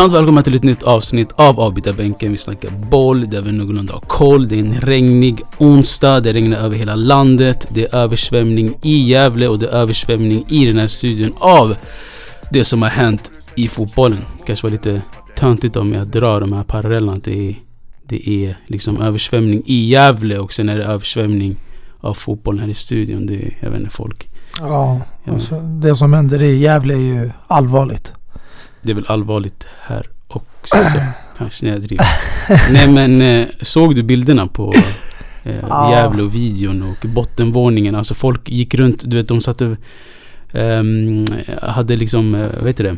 Varmt välkomna till ett nytt avsnitt av Avbytarbänken. Vi snackar boll där vi någorlunda har koll. Det är en regnig onsdag. Det regnar över hela landet. Det är översvämning i Gävle och det är översvämning i den här studion av det som har hänt i fotbollen. Kanske var lite töntigt om jag drar de här parallellerna. Det är, det är liksom översvämning i Gävle och sen är det översvämning av fotbollen här i studion. Det är, jag vet inte, folk. Ja, alltså, det som händer i Gävle är ju allvarligt. Det är väl allvarligt här också. Kanske när jag driver. Nej men eh, såg du bilderna på eh, Ja. Gävle och videon och bottenvåningen? Alltså folk gick runt, du vet de satte... ehm, hade liksom, eh, vad heter det?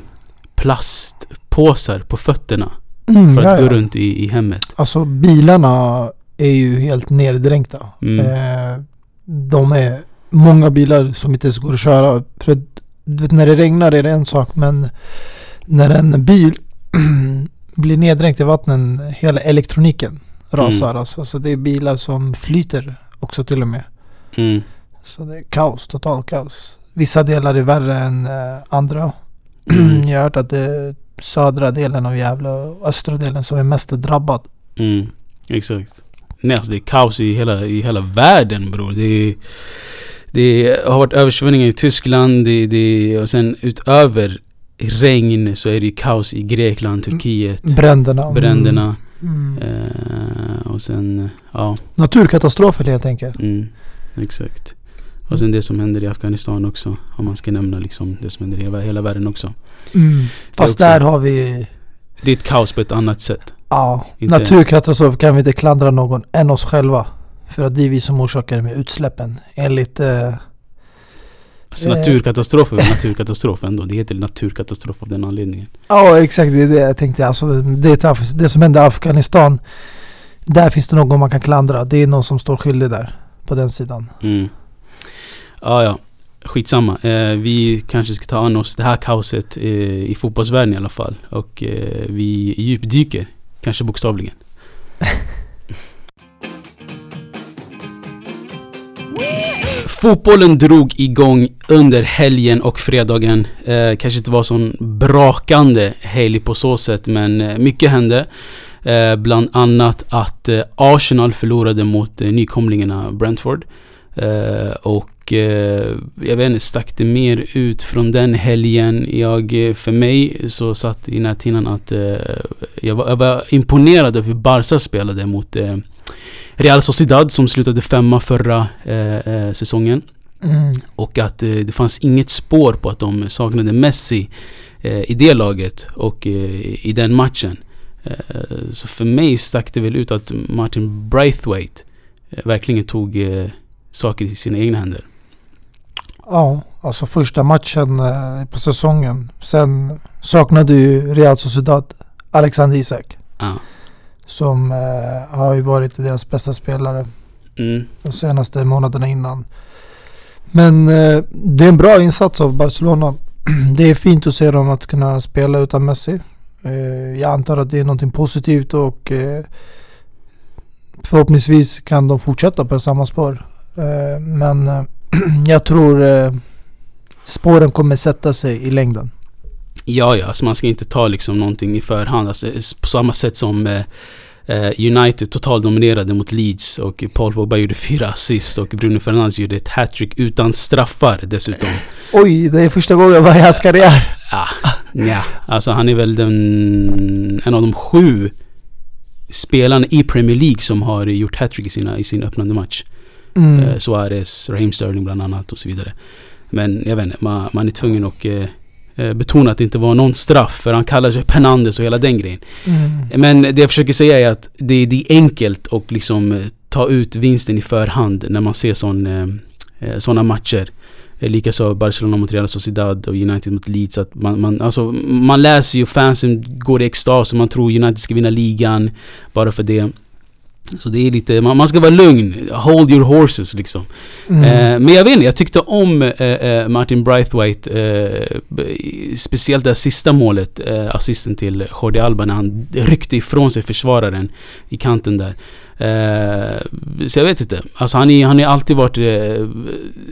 Plastpåsar på fötterna. Mm, För att ja, gå runt i, i hemmet. Alltså bilarna är ju helt neddränkta. Mm. Eh, de är många bilar som inte ens går att köra. För att, du vet, när det regnar är det en sak men när en bil blir neddränkt i vattnen, hela elektroniken rasar. Mm. Alltså. Så det är bilar som flyter också till och med. Mm. Så det är kaos, total kaos. Vissa delar är värre än eh, andra. Mm. Jag har hört att det är södra delen av Gävle och östra delen som är mest drabbad. Mm, exakt. Nej alltså det är kaos i hela, i hela världen bror. Det, är- det har varit översvämningar i Tyskland det, det, och sen utöver regn så är det kaos i Grekland, Turkiet, Bränderna. Mm. bränderna. Mm. Eh, och sen, ja, Naturkatastrofer helt enkelt. mm, exakt. Och sen det som händer i Afghanistan också. Om man ska nämna liksom det som händer i hela, hela världen också. Mm. Fast också- där har vi... Det är ett kaos på ett annat sätt. Ja, Inte- naturkatastrof kan vi inte klandra någon än oss själva. För att det är vi som orsakar det med utsläppen. Enligt... Eh, Alltså Eh. naturkatastrof är naturkatastrof ändå. Det heter naturkatastrof av den anledningen. ja exakt, det är det jag tänkte. Alltså, det, det som hände i Afghanistan. Där finns det någon man kan klandra. Det är någon som står skyldig där. På den sidan. Mm. Ja, ja. Skitsamma. Eh, vi kanske ska ta an oss det här kaoset eh, i fotbollsvärlden i alla fall. Och eh, vi djupdyker. Kanske bokstavligen. Fotbollen drog igång under helgen och fredagen. Eh, kanske inte var sån brakande helg på så sätt men eh, mycket hände. Eh, bland annat att eh, Arsenal förlorade mot eh, nykomlingarna Brentford. Eh, och eh, jag vet inte, stack det mer ut från den helgen? Jag, eh, för mig så satt i näthinnan att eh, jag, var, jag var imponerad över hur Barca spelade mot eh, Real Sociedad som slutade femma förra eh, eh, säsongen. Mm. Och att eh, det fanns inget spår på att de saknade Messi eh, i det laget och eh, i den matchen. Eh, så för mig stack det väl ut att Martin Braithwaite verkligen tog saker i sina egna händer. Ja, alltså första matchen på säsongen. Sen saknade ju Real Sociedad Alexander Isak. Ah. Som eh, har ju varit deras bästa spelare Mm. de senaste månaderna innan. Men eh, det är en bra insats av Barcelona. Det är fint att se dem att kunna spela utan Messi. Eh, jag antar att det är någonting positivt och eh, förhoppningsvis kan de fortsätta på samma spår. Eh, men eh, jag tror spåren kommer sätta sig i längden. Ja, ja, alltså man ska inte ta liksom någonting i förhand. Alltså, på samma sätt som eh, eh, United totaldominerade mot Leeds och Paul Pogba gjorde fyra assist och Bruno Fernandes gjorde ett hattrick utan straffar dessutom. Oj, det är första gången var i hans karriär. Ah, ja, alltså han är väl den, en av de sju spelarna i Premier League som har gjort hattrick i, sina, i sin öppnande match. Mm. Eh, Suarez, Raheem Sterling bland annat och så vidare. Men jag vet inte, man, man är tvungen att eh, betona att det inte var någon straff för han kallar sig Penandes och hela den grejen. Mm. Men det jag försöker säga är att det, det är enkelt att liksom eh, ta ut vinsten i förhand när man ser sån, eh, eh, såna matcher. Eh, Likaså Barcelona mot Real Sociedad och United mot Leeds. Att man, man, alltså, man läser ju fansen går i extas och man tror United ska vinna ligan bara för det. Så det är lite, man, man ska vara lugn. Hold your horses liksom. Mm. Eh, men jag vet inte, jag tyckte om eh, eh, Martin Braithwaite. Eh, speciellt det sista målet, eh, assisten till Jordi Alba när han ryckte ifrån sig försvararen i kanten där. Eh, så jag vet inte. Alltså han är, han är alltid varit eh,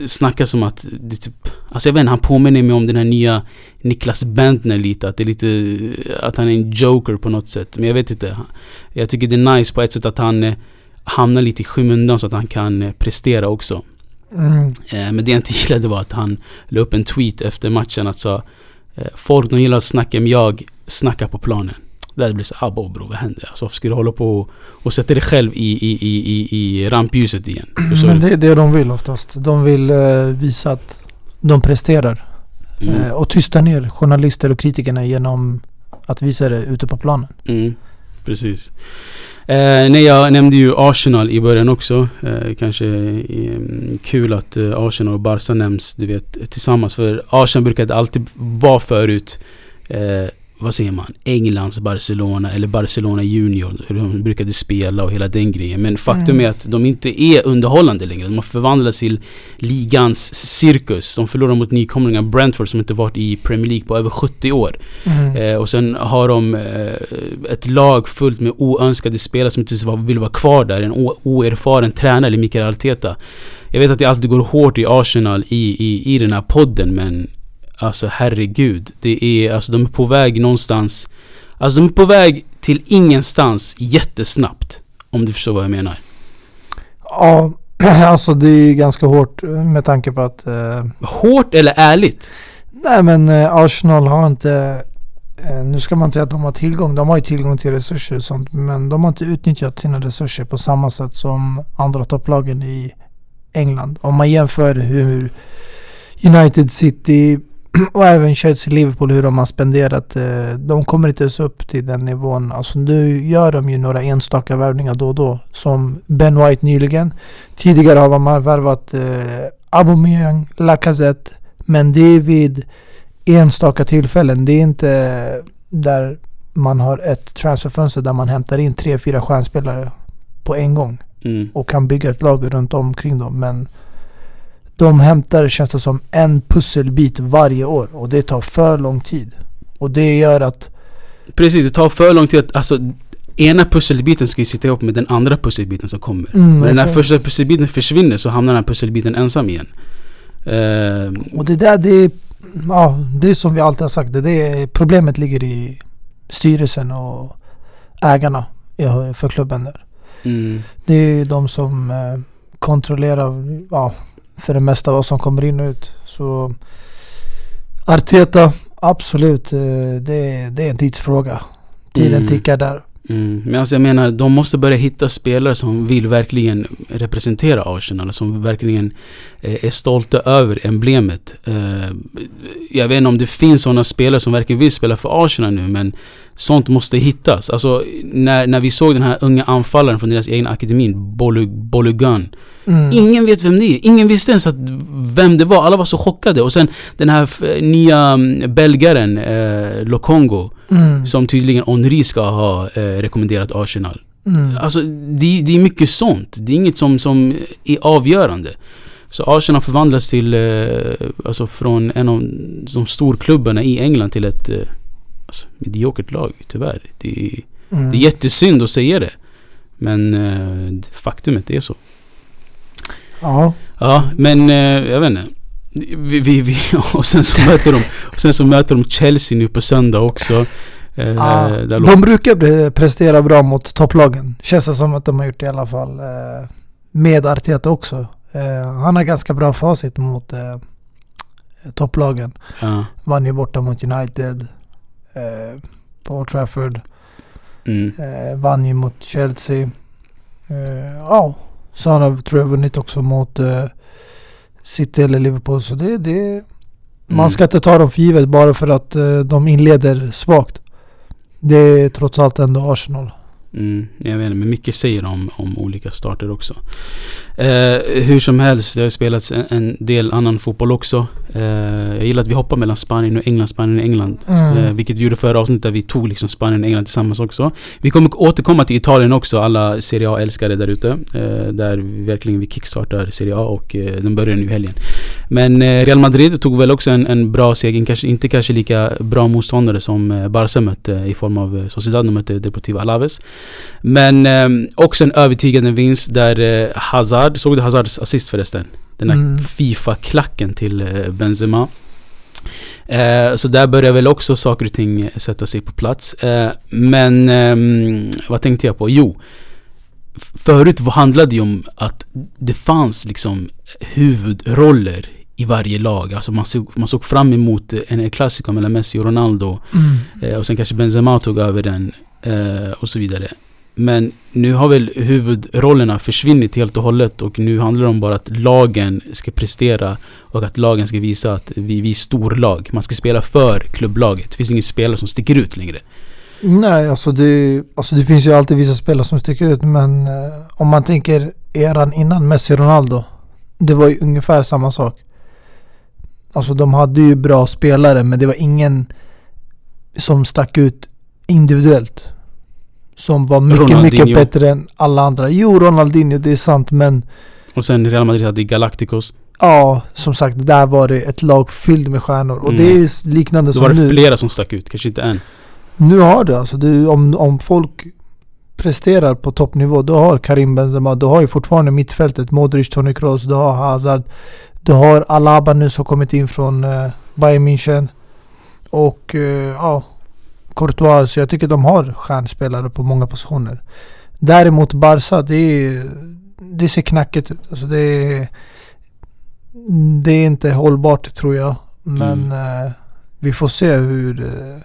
snackat som att det typ, Alltså jag vet inte, han påminner mig om den här nya Niklas Bentner lite. Att det är lite, att han är en joker på något sätt. Men jag vet inte. Jag tycker det är nice på ett sätt att han eh, hamnar lite i skymundan så att han kan eh, prestera också. Mm. Eh, men det jag inte gillade var att han la upp en tweet efter matchen att sa eh, Folk de gillar att snacka men jag snackar på planen. Där blir så abo bro, vad händer? Alltså varför ska du hålla på och sätta dig själv i, i, i, i, i rampljuset igen? Förstår Men det är det de vill oftast. De vill eh, visa att de presterar. Mm. Eh, och tysta ner journalister och kritikerna genom att visa det ute på planen. Mm, precis. Eh, nej, jag nämnde ju Arsenal i början också. Eh, kanske eh, kul att eh, Arsenal och Barca nämns, du vet, tillsammans. För Arsenal brukade alltid vara förut, eh, vad säger man, Englands Barcelona eller Barcelona Junior. Hur de brukade spela och hela den grejen. Men faktum Mm. är att de inte är underhållande längre. De har förvandlats till ligans cirkus. De förlorar mot nykomlingar Brentford som inte varit i Premier League på över 70 år. Mm. Eh, och sen har de eh, ett lag fullt med oönskade spelare som inte vill vara kvar där. En oerfaren tränare, eller Mikael Arteta. Jag vet att det alltid går hårt i Arsenal i, i, i den här podden men Alltså herregud. Det är, alltså de är på väg någonstans Alltså de är på väg till ingenstans jättesnabbt. Om du förstår vad jag menar. Ja, alltså det är ganska hårt med tanke på att eh, Hårt eller ärligt? Nej men eh, Arsenal har inte eh, Nu ska man inte säga att de har tillgång. De har ju tillgång till resurser och sånt. Men de har inte utnyttjat sina resurser på samma sätt som andra topplagen i England. Om man jämför hur United City och även Chelsea Liverpool hur de har spenderat. eh, De kommer inte ens upp till den nivån. Alltså nu gör de ju några enstaka värvningar då och då. Som Ben White nyligen. Tidigare har man värvat eh, Aubameyang, Lacazette. Men det är vid enstaka tillfällen. Det är inte där man har ett transferfönster där man hämtar in tre, fyra stjärnspelare på en gång Mm. och kan bygga ett lag runt omkring dem. Men de hämtar, känns det som, en pusselbit varje år och det tar för lång tid. Och det gör att Precis, det tar för lång tid att, alltså Ena pusselbiten ska ju sitta ihop med den andra pusselbiten som kommer. Mm, När den här första pusselbiten försvinner så hamnar den här pusselbiten ensam igen. Eh, Och det där, det är, ja, det är som vi alltid har sagt. Det, det är, problemet ligger i styrelsen och ägarna för klubben där. mm, Det är de som eh, kontrollerar ja, för det mesta vad som kommer in och ut. Så Arteta, absolut. eh, Det, det är en tidsfråga. Tiden Mm. tickar där. mm. Men alltså jag menar, de måste börja hitta spelare som vill verkligen representera Arsenal. Som verkligen är stolta över emblemet. Eh, jag vet inte om det finns sådana spelare som verkligen vill spela för Arsenal nu men Sånt måste hittas. Alltså när, när vi såg den här unga anfallaren från deras egna akademin, Bolu, Bolugun. Mm. Ingen vet vem det är. Ingen visste ens att vem det var. Alla var så chockade. Och sen den här f- nya mm, belgaren, eh, Lokongo, Mm. som tydligen Henri ska ha eh, rekommenderat Arsenal. Mm. Alltså det, det är mycket sånt. Det är inget som, som är avgörande. Så Arsenal förvandlas till, eh, alltså från en av de storklubbarna i England till ett eh, alltså, mediokert lag, tyvärr. Det, är- Mm. det är jättesynd att säga det. Men eh, faktumet är så. Ja. Ja, men eh, jag vet inte. Vi, vi, vi, och sen så möter de och sen så möter de Chelsea nu på söndag också. Eh, Ja, de brukar pre- prestera bra mot topplagen. Känns det som att de har gjort det i alla fall. eh, Med Arteta också. Eh, Han har ganska bra facit mot eh, topplagen. ja, Vann ju borta mot United. Eh, på Old Trafford. mm, Eh, vann ju mot Chelsea. Eh, ja, så han har tror jag vunnit också mot City eller Liverpool. Så det, det mm. man ska inte ta dem för givet bara för att de inleder svagt. Det är trots allt ändå Arsenal. Mm, jag vet inte, men mycket säger om, om olika starter också. Eh, hur som helst, det har spelats en, en del annan fotboll också. Eh, jag gillar att vi hoppar mellan Spanien och England, Spanien och England. Mm. Eh, vilket vi gjorde förra avsnittet där vi tog liksom Spanien och England tillsammans också. Vi kommer återkomma till Italien också, alla Serie A-älskare där ute. Eh, där vi verkligen vi kickstartar Serie A och den börjar nu i helgen. Men Real Madrid tog väl också en, en bra seger, kanske, inte kanske lika bra motståndare som Barca mötte i form av Sociedad, de mötte Deportivo Alaves. Men också en övertygande vinst där Hazard, såg du Hazards assist förresten? Den här Mm. Fifa-klacken till eh, Benzema. Eh, så där börjar väl också saker och ting sätta sig på plats. Eh, men ehm, vad tänkte jag på? Jo, förut handlade det ju om att det fanns liksom huvudroller i varje lag. Alltså man såg, man såg fram emot en klassiker mellan Messi och Ronaldo. Eh, och sen kanske Benzema tog över den eh, och så vidare. Men nu har väl huvudrollerna försvunnit helt och hållet och nu handlar det om bara att lagen ska prestera och att lagen ska visa att vi, vi är storlag. Man ska spela för klubblaget. Det finns ingen spelare som sticker ut längre. Nej, alltså det, alltså det finns ju alltid vissa spelare som sticker ut men eh, om man tänker eran innan Messi och Ronaldo. Det var ju ungefär samma sak. Alltså de hade ju bra spelare men det var ingen som stack ut individuellt. Som var mycket, Ronaldinho. mycket bättre än alla andra. Jo, Ronaldinho, det är sant men Och sen Real Madrid hade Galacticos. ja, som sagt, där var det ett lag fyllt med stjärnor. Och Mm. det är liknande Då som var det nu. flera som stack ut, kanske inte en. Nu har du alltså, du, om, om folk presterar på toppnivå, då har Karim Benzema, du har ju fortfarande mittfältet, Modric, Toni Kroos, du har Hazard, du har Alaba nu som kommit in från uh, Bayern München. Och eh, ja, Courtois, så jag tycker de har stjärnspelare på många positioner. Däremot Barca, det, är, det ser knackigt ut. Alltså det, är, det är inte hållbart tror jag. Men eh, vi får se hur, eh,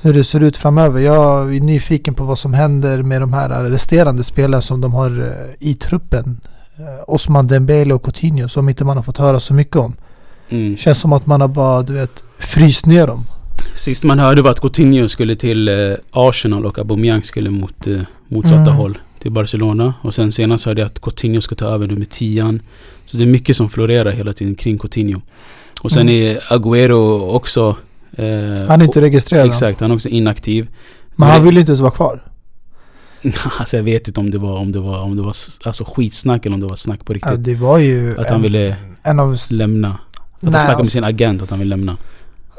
hur det ser ut framöver. Jag är nyfiken på vad som händer med de här resterande spelarna som de har eh, i truppen. Eh, Osman Dembele och Coutinho som inte man har fått höra så mycket om. Mm. Känns som att man har bara, du vet, fryst ner dem. Sist man hörde var att Coutinho skulle till eh, Arsenal och Aubameyang skulle mot eh, motsatta Mm. håll till Barcelona. Och sen senast hörde jag att Coutinho ska ta över nummer 10 Så det är mycket som florerar hela tiden kring Coutinho. Och sen Mm. är Agüero också... Eh, Han är inte registrerad. Exakt, han är också inaktiv. Men han vill ju inte ens vara kvar. alltså jag vet inte om det var, om det var, om det var alltså skitsnack eller om det var snack på Ja, riktigt. det var ju Att han ville en av... lämna. Att han Nej, snackade med alltså- sin agent att han vill lämna.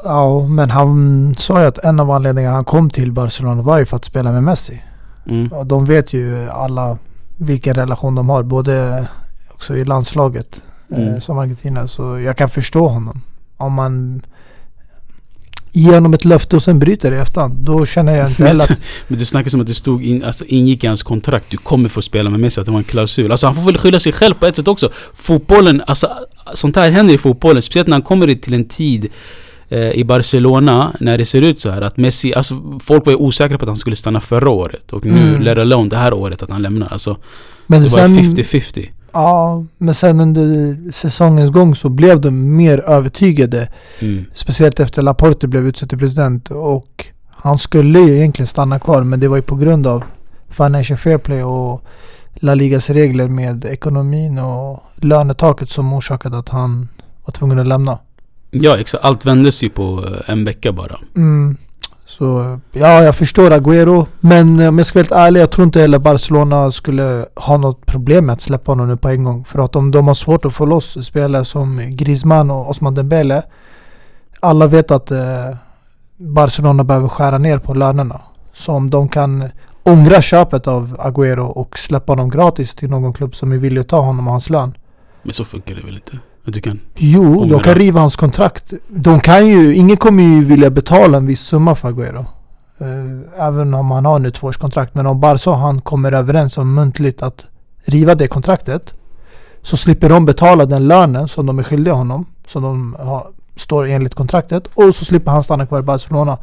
Ja, men han sa ju att en av anledningarna han kom till Barcelona var ju för att spela med Messi. Mm. Och de vet ju alla vilken relation de har. Både också i landslaget eh, Mm. som Argentina. Så jag kan förstå honom. Om man ger honom ett löfte och sen bryter det i efterhand. Då känner jag inte heller att... men du snackar som att det stod in, alltså ingick i hans kontrakt. Du kommer få spela med Messi, att det var en klausul. Alltså han får väl skylla sig själv på ett sätt också. Fotbollen, alltså sånt här händer i fotbollen. Speciellt när han kommer till en tid eh, i Barcelona, när det ser ut så här att Messi, alltså folk var ju osäkra på att han skulle stanna förra året. Och nu, Mm. let alone det här året, att han lämnar. Alltså, Men det var sen, 50-50. ja, men sen under säsongens gång så blev de mer övertygade. Mm. Speciellt efter Laporte blev utsedd till president. Och han skulle ju egentligen stanna kvar. Men det var ju på grund av Financial Fair Play och La Ligas regler med ekonomin och lönetaket som orsakade att han var tvungen att lämna. Ja exakt, allt vändes ju på eh, en vecka bara. Mm. Så ja, jag förstår Agüero. Men eh, om jag ska vara helt ärlig, jag tror inte heller Barcelona skulle ha något problem med att släppa honom nu på en gång. För att om de har svårt att få loss spelare som Griezmann och Osman Dembele. Alla vet att eh, Barcelona behöver skära ner på lönerna. Så om de kan ångra köpet av Agüero och släppa honom gratis till någon klubb som är villig att ta honom och hans lön. Men så funkar det väl inte? Du kan... Jo, de kan riva hans kontrakt. De kan ju, ingen kommer ju vilja betala en viss summa för Agüero. Eh, även om han har nu tvåårskontrakt. Men om Barca och han kommer överens om muntligt att riva det kontraktet. Så slipper de betala den lönen som de är skyldiga honom. Som de har, står enligt kontraktet. Och så slipper han stanna kvar i Barcelona.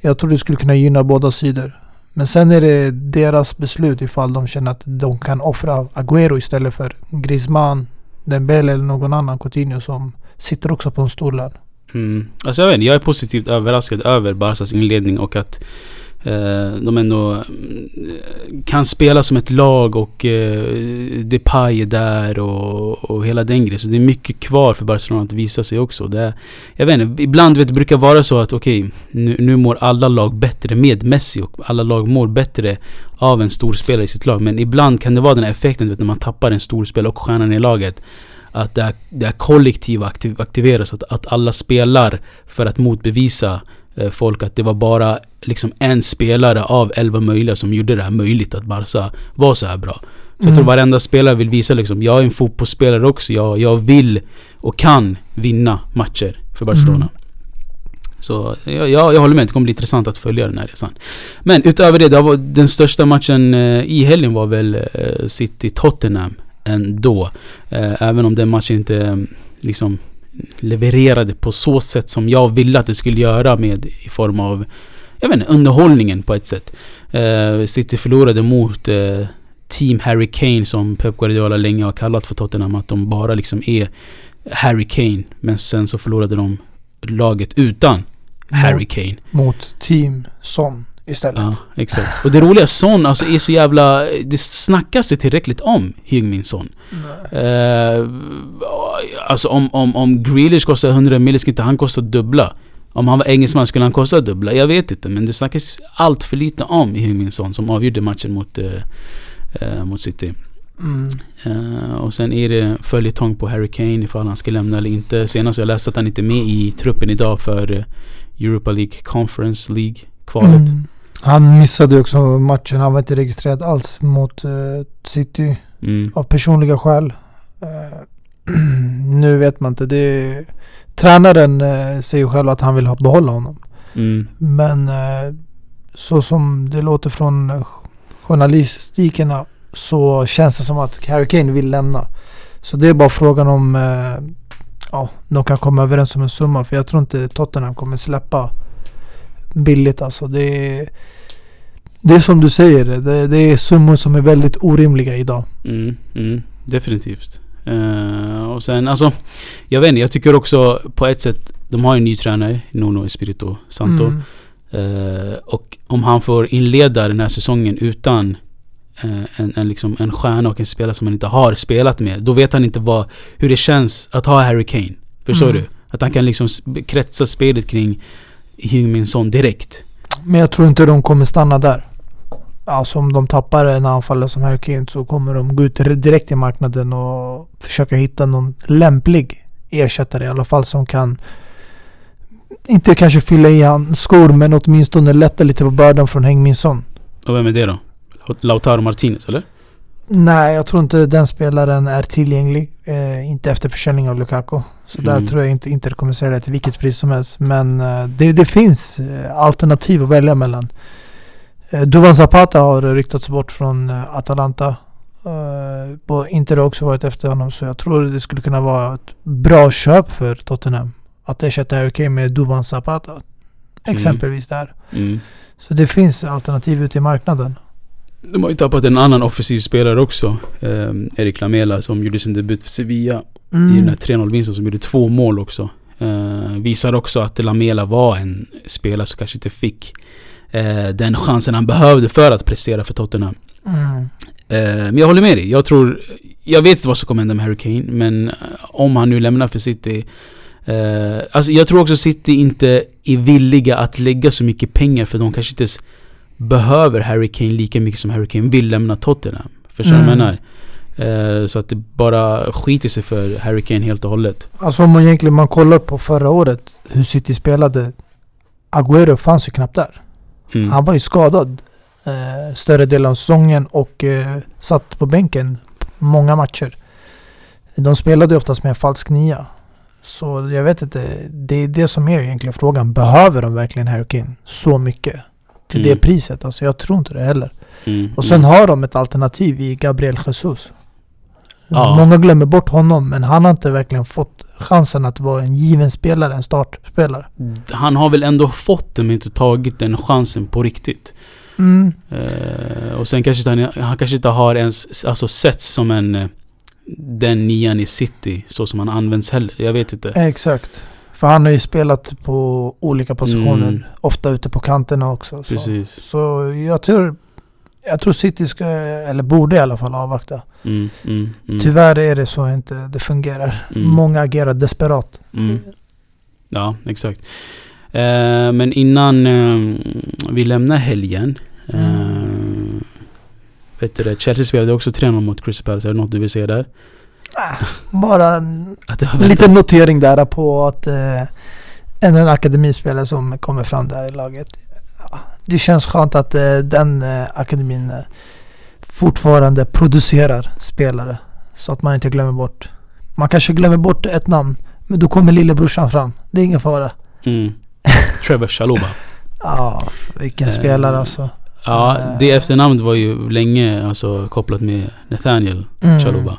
Jag tror det skulle kunna gynna båda sidor. Men sen är det deras beslut ifall de känner att de kan offra Agüero istället för Griezmann, Dembele eller någon annan Coutinho som sitter också på en stor lön. Mm. Alltså jag vet inte, jag är positivt överraskad över Barcas inledning och att Eh, de ändå mm, kan spela som ett lag och eh, Depay är där och, och hela den grejen. Så det är mycket kvar för Barcelona att visa sig också. Det, jag vet inte, ibland vet, det brukar vara så att okej, nu, nu mår alla lag bättre med Messi och alla lag mår bättre av en stor spelare i sitt lag. Men ibland kan det vara den här effekten vet, när man tappar en stor spelare och stjärnan i laget. att det, är, det är aktiv, aktiveras, att, att alla spelar för att motbevisa folk att det var bara liksom en spelare av elva möjliga som gjorde det här möjligt att Barca var så här bra. Så jag tror Mm. varenda spelare vill visa liksom, jag är en fotbollsspelare också. Jag, jag vill och kan vinna matcher för Barcelona. Mm. Så jag, jag, jag håller med, det kommer bli intressant att följa den här resan. Men utöver det, det var, den största matchen eh, i helgen var väl eh, City-Tottenham ändå. Eh, även om den matchen inte eh, liksom levererade på så sätt som jag ville att det skulle göra med i form av jag vet inte, underhållningen på ett sätt. Eh, City förlorade mot eh, Team Harry Kane som Pep Guardiola länge har kallat för Tottenham. Att de bara liksom är Harry Kane. Men sen så förlorade de laget utan Harry Kane. Mot Team Son istället. Ja, exakt. Och det roliga, Son alltså är så jävla... Det snackas det tillräckligt om Heung-Min Son. Nej. Eh, alltså om, om, om Grealish kostar 100 miljoner ska inte han kosta dubbla. Om han var engelsman skulle han kosta dubbla. Jag vet inte men det snackas allt för lite om Heung-Min Son som avgjorde matchen mot, eh, eh, mot City. Mm. Eh, och sen är det följetong på Harry Kane ifall han ska lämna eller inte. Senast jag läste att han inte är med i truppen idag för eh, Europa League Conference League-kvalet. Mm. Han missade också matchen. Han var inte registrerad alls mot eh, City Mm. av personliga skäl. Eh, nu vet man inte. Det tränaren eh, säger själv att han vill behålla honom. Mm. Men så som det låter från journalistikerna så känns det som att Harry Kane vill lämna. Så det är bara frågan om ja, de kan komma överens om en summa. För jag tror inte Tottenham kommer släppa billigt alltså. Det är, det är som du säger. Det, det är summor som är väldigt orimliga idag. Mm, mm, definitivt. Eh, och sen alltså, jag vet inte, jag tycker också på ett sätt, de har en ny tränare, Nuno Espirito Santo. Mm. Eh, och om han får inleda den här säsongen utan eh, en, en, liksom, en stjärna och en spelare som han inte har spelat med. Då vet han inte vad, hur det känns att ha Harry Kane. Förstår Mm. du? Att han kan liksom kretsa spelet kring Heung-Min Son direkt. Men jag tror inte de kommer stanna där. Alltså om de tappar en anfallare som Harry så kommer de gå ut direkt i marknaden och försöka hitta någon lämplig ersättare i alla fall som kan inte kanske fylla i hans skor men åtminstone lätta lite på bördan från Heung-Min Son. Och vem är det då? Lautaro Martinez eller? Nej, jag tror inte den spelaren är tillgänglig. Eh, inte efter försäljning av Lukaku. Så där Mm. tror jag inte Inter kommer sälja till vilket pris som helst. Men eh, det, det finns eh, alternativ att välja mellan. Eh, Duvan Zapata har ryktats bort från eh, Atalanta. Eh, Inter har också varit efter honom. Så jag tror det skulle kunna vara ett bra köp för Tottenham. Att ersätta Harry Kane med Duvan Zapata. Exempelvis där. Mm. Så det finns alternativ ute i marknaden. De har ju tappat en annan offensiv spelare också. Eh, Erik Lamela som gjorde sin debut för Sevilla i den här 3-0-vinsten som gjorde två mål också. Eh, visar också att Lamela var en spelare som kanske inte fick eh, den chansen han behövde för att prestera för Tottenham. Mm. Men jag håller med dig. Jag tror... Jag vet inte vad som kommer hända med Harry Kane, men eh, om han nu lämnar för City... Eh, alltså jag tror också City inte är villiga att lägga så mycket pengar för de kanske inte ens behöver Harry Kane lika mycket som Harry Kane vill lämna Tottenham. Förstår du vad jag Mm. menar? Eh, så att det bara skiter sig för Harry Kane helt och hållet. Alltså om man egentligen man kollar på förra året hur City spelade. Agüero fanns ju knappt där. Mm. Han var ju skadad eh, större delen av säsongen och eh, satt på bänken många matcher. De spelade oftast med en falsk nia. Så jag vet inte, det är det som är egentligen frågan. Behöver de verkligen Harry Kane så mycket? Till Mm. det priset? Alltså jag tror inte det heller. Mm. Och sen har de ett alternativ i Gabriel Jesus. Ja. Många glömmer bort honom men han har inte verkligen fått chansen att vara en given spelare, en startspelare. Han har väl ändå fått den men inte tagit den chansen på riktigt. Mm. Eh, och sen kanske han, han kanske inte har ens alltså, setts som en eh, den nian i City så som han används heller. Jag vet inte. Exakt. För han har ju spelat på olika positioner. Mm. Ofta ute på kanterna också. Så, Precis. så jag tror jag tror City ska, eller borde i alla fall avvakta. Mm, mm, mm, Tyvärr är det så inte det fungerar. Mm. Många agerar desperat. mm. Ja, exakt. Eh, men innan eh, vi lämnar helgen. Eh, Mm. vet du det, Chelsea spelade också 3-0 mot Crystal Palace. Är det något du vill säga där? Bara en en liten notering där på att eh, ännu en akademispelare som kommer fram där i laget. Ja, det känns skönt att eh, den eh, akademin eh, fortfarande producerar spelare. Så att man inte glömmer bort. Man kanske glömmer bort ett namn. Men då kommer lillebrorsan fram. Det är ingen fara. Mm. Trevor Chalobah. Ja, vilken Eh, spelare alltså. Ja, Eh. det efternamnet var ju länge alltså, kopplat med Nathaniel Mm. Chalobah.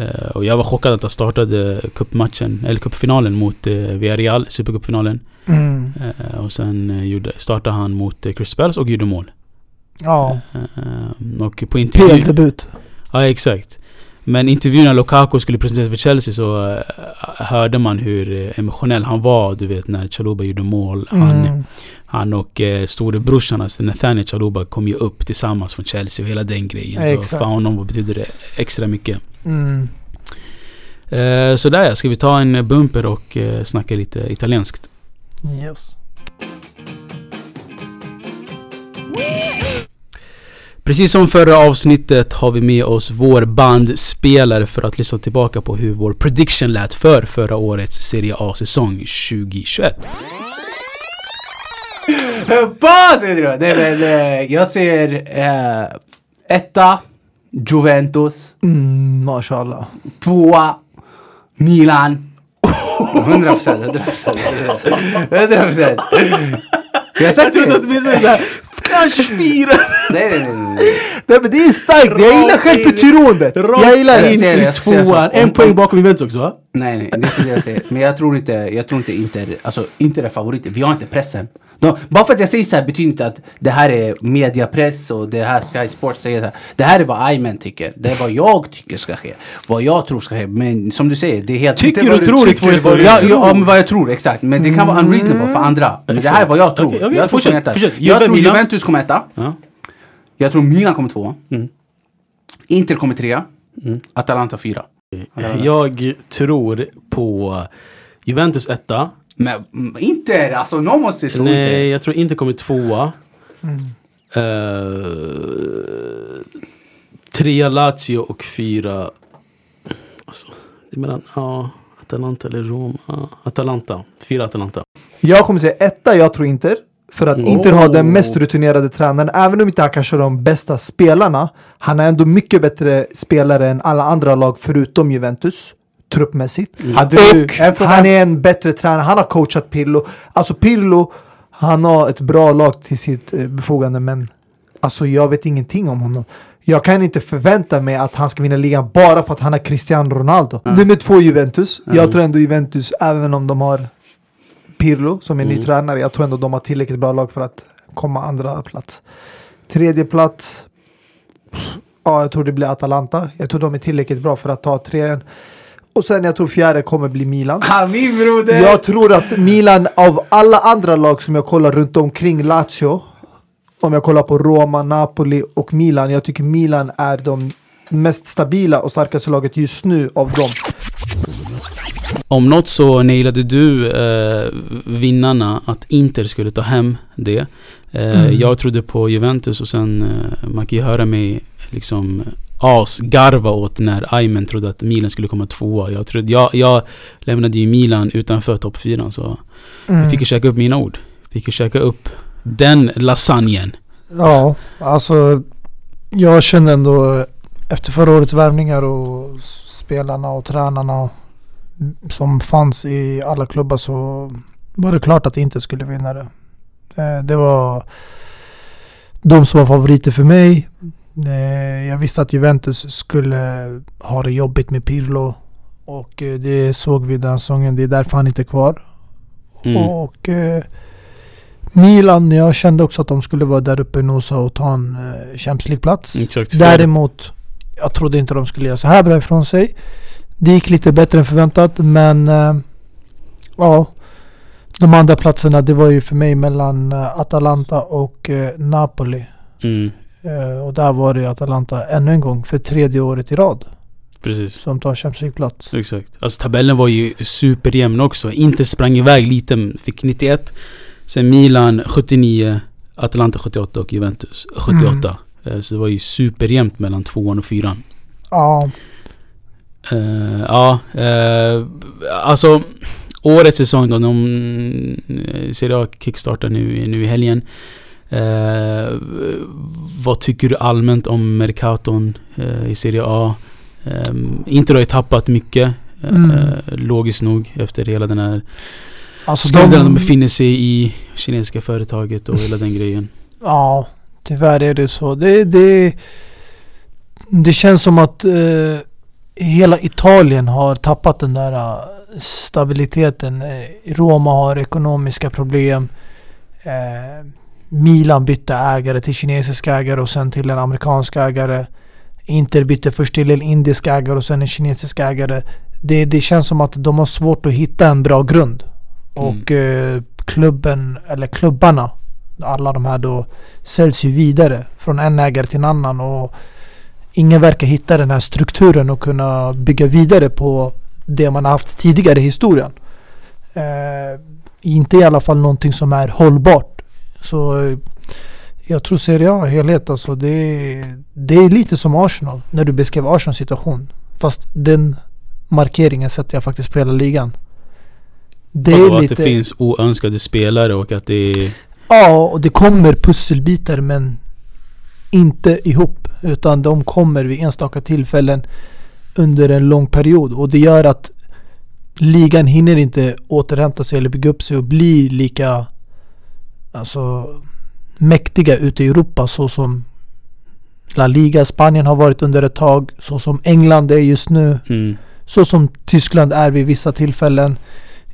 Eh, och jag var chockad att han startade cupmatchen, eller cupfinalen mot eh, Villarreal, supercupfinalen. Mm. Eh, och sen startade han mot Crystal Palace och gjorde mål. Ja, och på intervju... PL-debut. Ja, exakt. Men intervjun när Lukaku skulle presenteras för Chelsea så hörde man hur emotionell han var, du vet, när Chalobah gjorde mål. Han, Mm. han och eh, storebrorsan, alltså Nathaniel Chalobah, kom ju upp tillsammans från Chelsea och hela den grejen. Så Exakt. för honom betydde det extra mycket. Mm. Eh, så där ska vi ta en bumper och eh, snacka lite italienskt. Yes. Precis som förra avsnittet har vi med oss vår bandspelare för att lyssna tillbaka på hur vår prediction lät för förra årets Serie A-säsong 2021. Vad säger du? Nej, men, eh, jag ser eh, etta, Juventus. Mm, mashallah. Tvåa, Milan. 100 procent, 100 procent. 100 procent. Jag det. åtminstone såhär, kanske fyra! Nej, nej, nej, men det är starkt, jag gillar självförtroendet. Jag gillar in det, i tvåan. En poäng om- bakom Juventus också va? Nej, nej, det är inte det jag säger. Men jag tror inte, jag tror inte Inter, alltså Inter är favoriter. Vi har inte pressen. De, bara för att jag säger så här betyder inte att det här är mediapress och det här Sky Sports säger så här. Det här är vad Ayman tycker. Det är vad jag tycker ska ske. Vad jag tror ska ske. Men som du säger, det är helt... Tycker inte vad och tror är två helt olika. ja, ja, men vad jag tror, exakt. Men det kan vara unreasonable för andra. Men det här är vad jag tror. Okej, okej, jag tror fortsätt, hjärtat. fortsätt. Jag Juve, tror Milan. Juventus kommer etta. Ja. Jag tror Milan kommer tvåa. Mm. Inter kommer trea. Mm. Atalanta fyra. Jag tror på Juventus etta. Men mm, Inter, alltså någon måste tro Nej, Inter. jag tror inte kommer tvåa. Mm. Uh, trea Lazio och fyra... Alltså, det är mellan... Ja, Atalanta eller Rom. Ja, Atalanta. Fyra Atalanta. Jag kommer säga etta, jag tror Inter. För att Mm. Inter har den Oh. mest rutinerade tränaren. Även om inte han kanske har de bästa spelarna. Han är ändå mycket bättre spelare än alla andra lag förutom Juventus. Truppmässigt. Du, Och han är en bättre tränare. Han har coachat Pirlo. Alltså Pirlo, han har ett bra lag till sitt eh, befogande. Men alltså jag vet ingenting om honom. Jag kan inte förvänta mig att han ska vinna ligan bara för att han är Cristiano Ronaldo. Nummer två Juventus. Jag tror ändå Juventus, även om de har Pirlo som är ny Mm. tränare. Jag tror ändå de har tillräckligt bra lag för att komma andra plats. Tredje plats. Ja, jag tror det blir Atalanta. Jag tror de är tillräckligt bra för att ta trean. Och sen jag tror fjärde kommer bli Milan. Min broder! Jag tror att Milan av alla andra lag som jag kollar runt omkring Lazio. Om jag kollar på Roma, Napoli och Milan. Jag tycker Milan är de mest stabila och starkaste laget just nu av dem. Om något så nailade du eh, vinnarna att Inter skulle ta hem det. Eh, Mm. Jag trodde på Juventus och sen eh, man kan ju höra mig liksom asgarva åt när Aymen trodde att Milan skulle komma tvåa. Jag, trodde, jag, jag lämnade ju Milan utanför topp fyran så Mm. jag fick ju käka upp mina ord. Fick ju käka upp den lasagnen. Ja, alltså jag känner ändå efter förra årets värvningar och spelarna och tränarna som fanns i alla klubbar så var det klart att det inte skulle vinna det. Eh, Det var de som var favoriter för mig. Eh, Jag visste att Juventus skulle ha det jobbigt med Pirlo och eh, det såg vi den säsongen. Det är därför han inte är kvar. Mm. Och Milan, jag kände också att de skulle vara där uppe och nosa och ta en Champions League-plats. Exakt. Däremot, jag trodde inte de skulle göra så här bra ifrån sig. Det gick lite bättre än förväntat, men ja. De andra platserna, det var ju för mig mellan eh, Atalanta och eh, Napoli. Mm, Eh, och där var det Atalanta ännu en gång för tredje året i rad precis. som tar Champions League-plats. Exakt. Alltså tabellen var ju superjämn också. Inter sprang iväg lite, fick 91. Sen Milan 79, Atalanta 78 och Juventus 78. Eh, Så det var ju superjämnt mellan tvåan och fyran. Ja, ja, eh, alltså årets säsong då, de eh, Serie A kickstartar nu, nu i helgen. Eh, vad tycker du allmänt om Mercaton eh, i Serie A? Eh, Inter har ju tappat mycket, eh, Mm. logiskt nog, efter hela den här Alltså skulden de de, befinner sig i, kinesiska företaget och hela den grejen. Ja, tyvärr är det så. Det, det, det känns som att eh, hela Italien har tappat den där stabiliteten. Eh, Roma har ekonomiska problem. Eh, Milan bytte ägare till kinesiska ägare och sen till en amerikansk ägare. Inter bytte först till en indisk ägare och sen en kinesisk ägare. Det, det känns som att de har svårt att hitta en bra grund. Och eh, klubben, eller klubbarna, alla de här då säljs ju vidare från en ägare till en annan och ingen verkar hitta den här strukturen och kunna bygga vidare på det man har haft tidigare i historien. Eh, inte i alla fall någonting som är hållbart. Så eh, jag tror Serie A helhet alltså det, det är lite som Arsenal när du beskrev Arsenals situation. Fast den markeringen sätter jag faktiskt på hela ligan. Det är att lite... det finns oönskade spelare och att det är... Ja, och det kommer pusselbitar men inte ihop. Utan de kommer vid enstaka tillfällen under en lång period. Och det gör att ligan hinner inte återhämta sig eller bygga upp sig och bli lika alltså, mäktiga ute i Europa så som La Liga, Spanien har varit under ett tag. Så som England är just nu. Mm, Så som Tyskland är vid vissa tillfällen.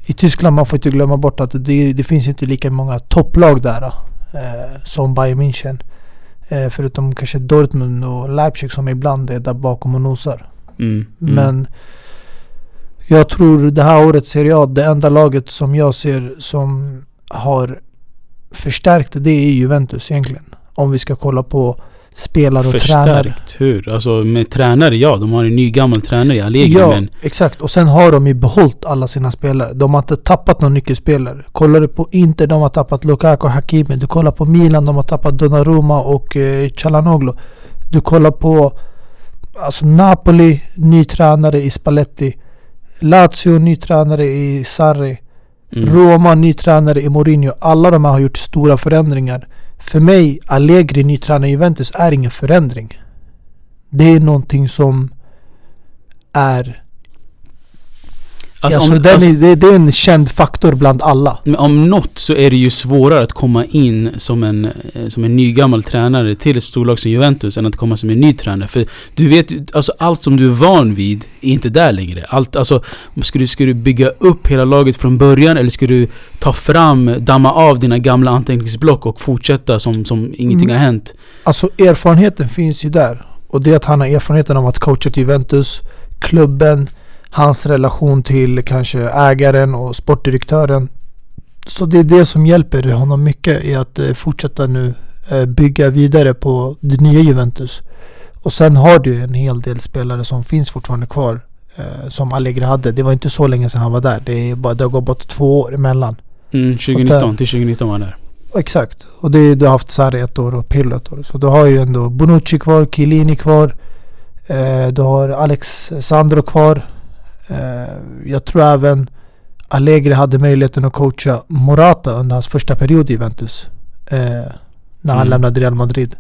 I Tyskland man får inte glömma bort att det, det finns inte lika många topplag där eh, som Bayern München. Eh, förutom kanske Dortmund och Leipzig som ibland är där bakom och nosar. Mm, mm. Men jag tror det här året Serie A, det enda laget som jag ser som har förstärkt det är Juventus egentligen. Om vi ska kolla på spelare och tränare. Förstärkt? Hur? Alltså med tränare, ja. De har en ny gammal tränare i Allegri, Ja, men... exakt. Och sen har de ju behållit alla sina spelare. De har inte tappat någon nyckelspelare. Kollar du på Inter, de har tappat Lukaku och Hakimi. Du kollar på Milan, de har tappat Donnarumma och eh, Chalanoglu. Du kollar på alltså Napoli, ny tränare i Spalletti. Lazio, ny tränare i Sarri. Mm. Roma, ny tränare i Mourinho. Alla de här har gjort stora förändringar. För mig, Allegri, ny tränare i Juventus, är ingen förändring. Det är någonting som är Alltså, Alltså, om, den alltså, är, det, det är en känd faktor bland alla. om något så är det ju svårare att komma in som en, eh, som en ny gammal tränare till ett storlag som Juventus än att komma som en ny tränare. För du vet alltså allt som du är van vid är inte där längre. Allt, alltså, ska du, ska du bygga upp hela laget från början eller ska du ta fram, damma av dina gamla anteckningsblock och fortsätta som, som ingenting Mm. har hänt? Alltså erfarenheten finns ju där. Och det är att han har erfarenheten av att coacha Juventus, klubben, hans relation till kanske ägaren och sportdirektören. Så det är det som hjälper honom mycket i att eh, fortsätta nu eh, bygga vidare på det nya Juventus. Och sen har du en hel del spelare som finns fortfarande kvar. Eh, som Allegri hade. Det var inte så länge sedan han var där. Det, är bara, det har gått bort två år emellan. Mm, 2019 till 2019 var han där. Exakt. Och det, du har haft Sarri ett år och Pirlo ett år. Så du har ju ändå Bonucci kvar, Chiellini kvar. Eh, du har Alex Sandro kvar. Eh, jag tror även Allegri hade möjligheten att coacha Morata under hans första period i Juventus. Eh, när han Mm. lämnade Real Madrid.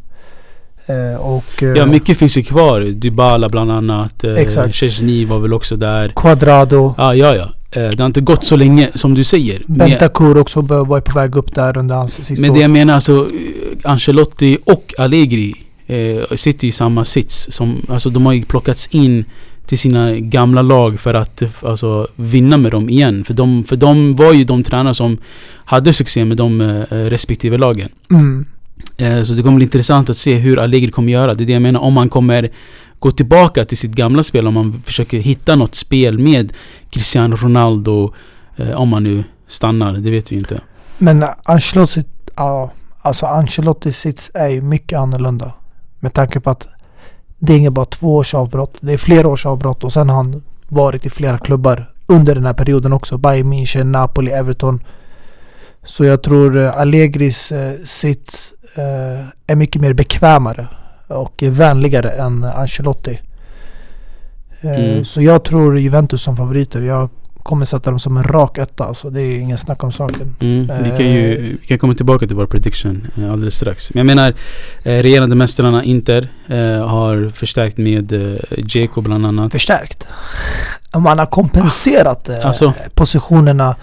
Eh, och eh, Ja, mycket finns ju kvar. Dybala bland annat. Exakt. Chesney var väl också där. Quadrado. Ja, ja, ja. Det har inte gått så länge som du säger. Men, Bentancur också var på väg upp där under hans sista men det jag menar alltså, Ancelotti och Allegri sitter i samma sits. Som, alltså de har ju plockats in till sina gamla lag för att alltså, vinna med dem igen. För de, för de var ju de tränare som hade succé med de eh, respektive lagen. Mm. Eh, Så det kommer bli intressant att se hur Allegri kommer göra. Det är det jag menar. Om han kommer gå tillbaka till sitt gamla spel. Om man försöker hitta något spel med Cristiano Ronaldo. eh, Om man nu stannar. Det vet vi inte. Men Ancelotti, alltså Ancelottis sits är ju mycket annorlunda. Med tanke på att det är inte bara två års avbrott. Det är flera års avbrott och sen har han varit i flera klubbar under den här perioden också. Bayern München, Napoli, Everton. Så jag tror eh, Allegris eh, sits eh, är mycket mer bekvämare och vänligare än Ancelotti. Eh, Mm. Så jag tror Juventus som favoriter. Jag kommer sätta dem som en rak etta. Så det är ingen snack om saken. Mm, vi, kan ju, vi kan komma tillbaka till vår prediction eh, alldeles strax. Men jag menar, eh, regerande mästarna Inter eh, har förstärkt med eh, Dzeko bland annat. Förstärkt. Man har kompenserat eh, Alltså. positionerna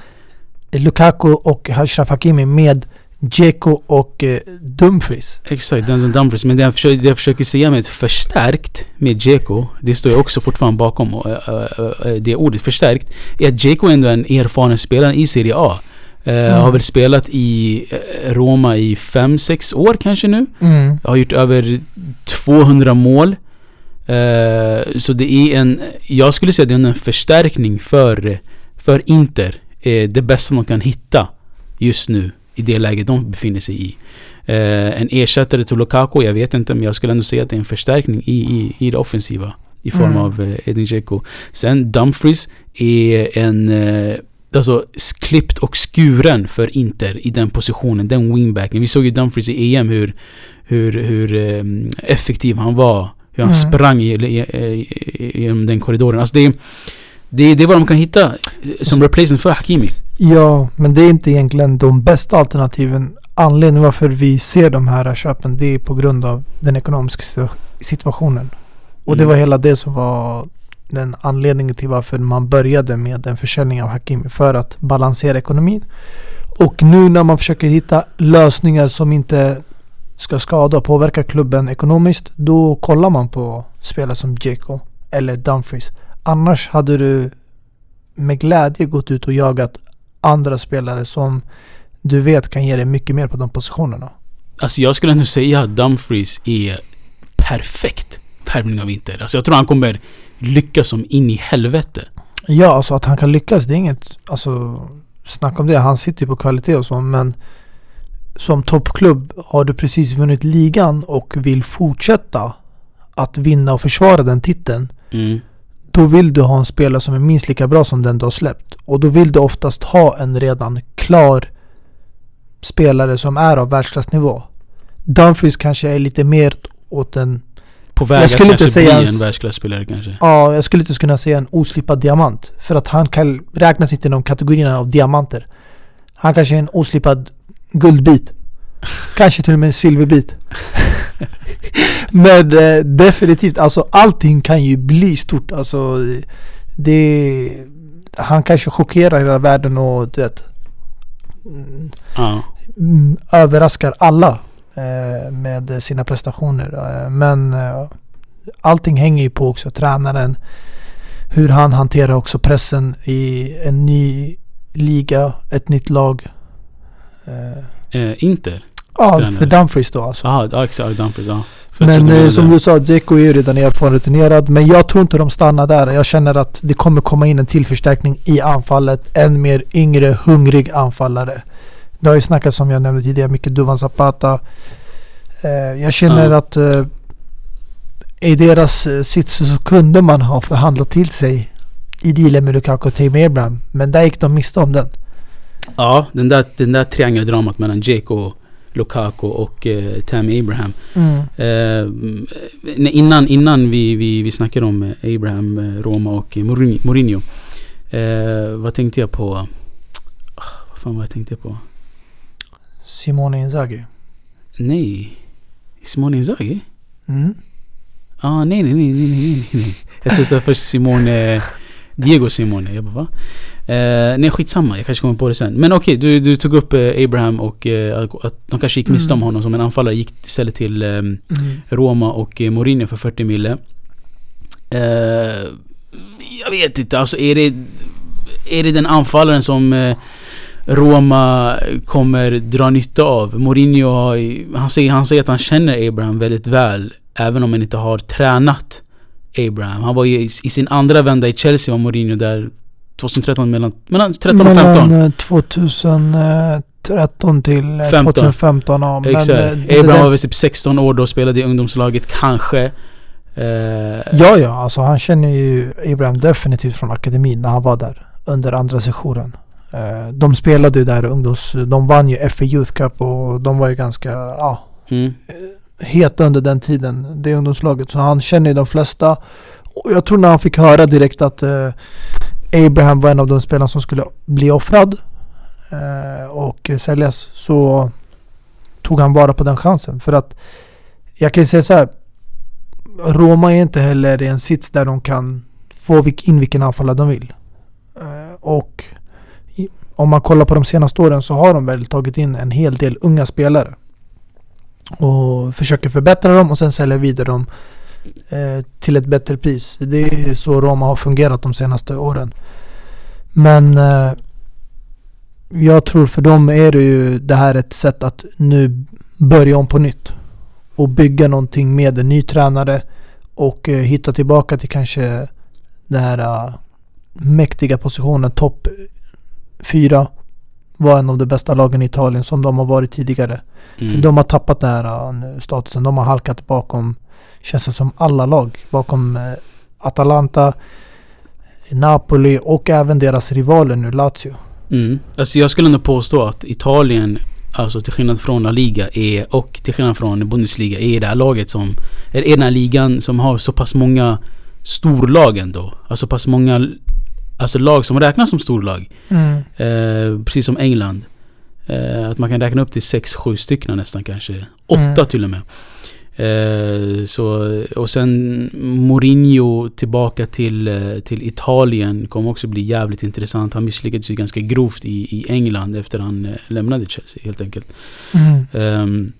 Lukaku och Ashraf Hakimi med Dzeko och eh, Dumfries. Exakt, Denzel Dumfries. Men det jag, försöker, det jag försöker säga med förstärkt med Dzeko, det står jag också fortfarande bakom och, eh, eh, eh, det ordet förstärkt, är att Dzeko ändå är en erfaren spelare i Serie A. Mm. Har väl spelat i Roma i 5-6 år kanske nu. Mm. har gjort över 200 mål. Eh, så det är en, jag skulle säga det är en förstärkning för, för Inter. Eh, det bästa de kan hitta just nu i det läget de befinner sig i. Eh, en ersättare till Lukaku, jag vet inte men jag skulle ändå säga att det är en förstärkning i, i, i det offensiva. I form Mm. av eh, Edin Dzeko. Sen Dumfries är en eh, Alltså klippt och skuren för Inter i den positionen, den wingbacken. Vi såg ju Dumfries i EM hur, hur, hur eh, effektiv han var. Hur han Mm. sprang genom den korridoren. Alltså det, det, det är vad de kan hitta eh, som replacement för Hakimi. Ja, men det är inte egentligen de bästa alternativen. Anledningen varför vi ser de här köpen det är på grund av den ekonomiska situa- situationen. Och det Mm. var hela det som var den anledningen till varför man började med en försäljning av Hakimi. För att balansera ekonomin. Och nu när man försöker hitta lösningar som inte ska skada och påverka klubben ekonomiskt. Då kollar man på spelare som Dzeko eller Dumfries. Annars hade du med glädje gått ut och jagat andra spelare som du vet kan ge dig mycket mer på de positionerna. Alltså jag skulle ändå säga att Dumfries är perfekt värvning av Inter. Alltså jag tror han kommer lyckas som in i helvete. Ja, alltså att han kan lyckas det är inget, alltså snacka om det. Han sitter ju på kvalitet och så men som toppklubb har du precis vunnit ligan och vill fortsätta att vinna och försvara den titeln. Mm. Då vill du ha en spelare som är minst lika bra som den du har släppt. Och då vill du oftast ha en redan klar spelare som är av världsklassnivå. Dumfries kanske är lite mer åt en På väg Jag skulle att inte kanske säga bli en världsklasspelare kanske. Ja, jag skulle inte kunna säga en oslipad diamant. För att han kan, räknas inte i de kategorierna av diamanter. Han kanske är en oslipad guldbit. kanske till och med en silverbit. Men eh, definitivt, alltså allting kan ju bli stort. Alltså det... Han kanske chockerar hela världen och du vet, Ja. mm, överraskar alla eh, med sina prestationer. Eh, men eh, allting hänger ju på också tränaren. Hur han hanterar också pressen i en ny liga, ett nytt lag. Eh, Eh, Inter? Ja, för Dumfries då alltså. Jaha, ja, exakt. Dumfries, ja. Men eh, som du sa, Dzeko är ju redan erfaren rutinerad. Men jag tror inte de stannar där. Jag känner att det kommer komma in en till förstärkning i anfallet. En mer yngre, hungrig anfallare. Det har ju snackats som jag nämnde tidigare, mycket Duvan Zapata. Eh, jag känner Ja. att eh, i deras eh, sits så kunde man ha förhandlat till sig i dealen med Lukaku och Tammy Abraham. Men där gick de miste om den. Ja, den där, den där triangeldramat mellan Dzeko, Lukaku och eh, Tammy Abraham. Eh, nej, innan innan vi, vi, vi snackade om eh, Abraham, eh, Roma och eh, Mourinho. Eh, vad tänkte jag på? Ah, Vad fan vad jag tänkte på? Simone Inzaghi. Nej. Simone Inzaghi? Mm. Ah, nej, nej, nej, nej, nej, nej. Jag tror så först Simone... Diego Simone. Jag bara, va? Eh, nej, skitsamma. Jag kanske kommer på det sen. Men okej, du, du tog upp eh, Abraham och eh, att de kanske gick miste om Mm. honom som en anfallare. Gick istället till eh, Mm. Roma och eh, Mourinho för 40 mille. Jag vet inte, alltså är det... Är det den anfallaren som Roma kommer dra nytta av? Mourinho han, säger, han säger att han känner Abraham väldigt väl. Även om han inte har tränat Abraham. Han var ju i, i sin andra vända i Chelsea var Mourinho där 2013 mellan, mellan 13 och 15. Mellan eh, 2013 till eh, 15. 2015 ja. Men, Exakt. eh, det Abraham var väl typ 16 år då, spelade i ungdomslaget kanske. Eh, Ja, ja. Alltså han känner ju Abraham definitivt från akademin när han var där. Under andra sessionen. Eh, De spelade ju där ungdoms... De vann ju FA Youth Cup och de var ju ganska ja, mm heta under den tiden. Det ungdomslaget. Så han känner ju de flesta. Och jag tror när han fick höra direkt att eh, Abraham var en av de spelarna som skulle bli offrad eh, och säljas så tog han vara på den chansen. För att jag kan ju säga så här. Roma är inte heller i en sits där de kan få in vilken anfallare de vill. Eh, och om man kollar på de senaste åren så har de väl tagit in en hel del unga spelare och försöker förbättra dem och sen sälja vidare dem eh, till ett bättre pris. Det är så Roma har fungerat de senaste åren. Men eh, jag tror för dem är det ju det här ett sätt att nu börja om på nytt och bygga någonting med en ny tränare och eh, hitta tillbaka till kanske den här eh, mäktiga positionen topp 4 vara en av de bästa lagen i Italien som de har varit tidigare. Mm. de har tappat den här äh, statusen. De har halkat bakom, känns det som, alla lag. Bakom äh, Atalanta, Napoli och även deras rivaler nu, Lazio. Mm. Alltså jag skulle ändå påstå att Italien, alltså till skillnad från La Liga är, och till skillnad från Bundesliga, är det här laget som, är den här ligan som har så pass många storlag ändå. Alltså pass många alltså lag som räknas som storlag. Mm. Eh, precis som England. Eh, att man kan räkna upp till 6-7 stycken nästan kanske. 8 mm. till och med. Eh, så, och sen Mourinho tillbaka till, eh, till Italien kommer också bli jävligt intressant. Han misslyckades ju ganska grovt i, i England efter han eh, lämnade Chelsea helt enkelt. Mm.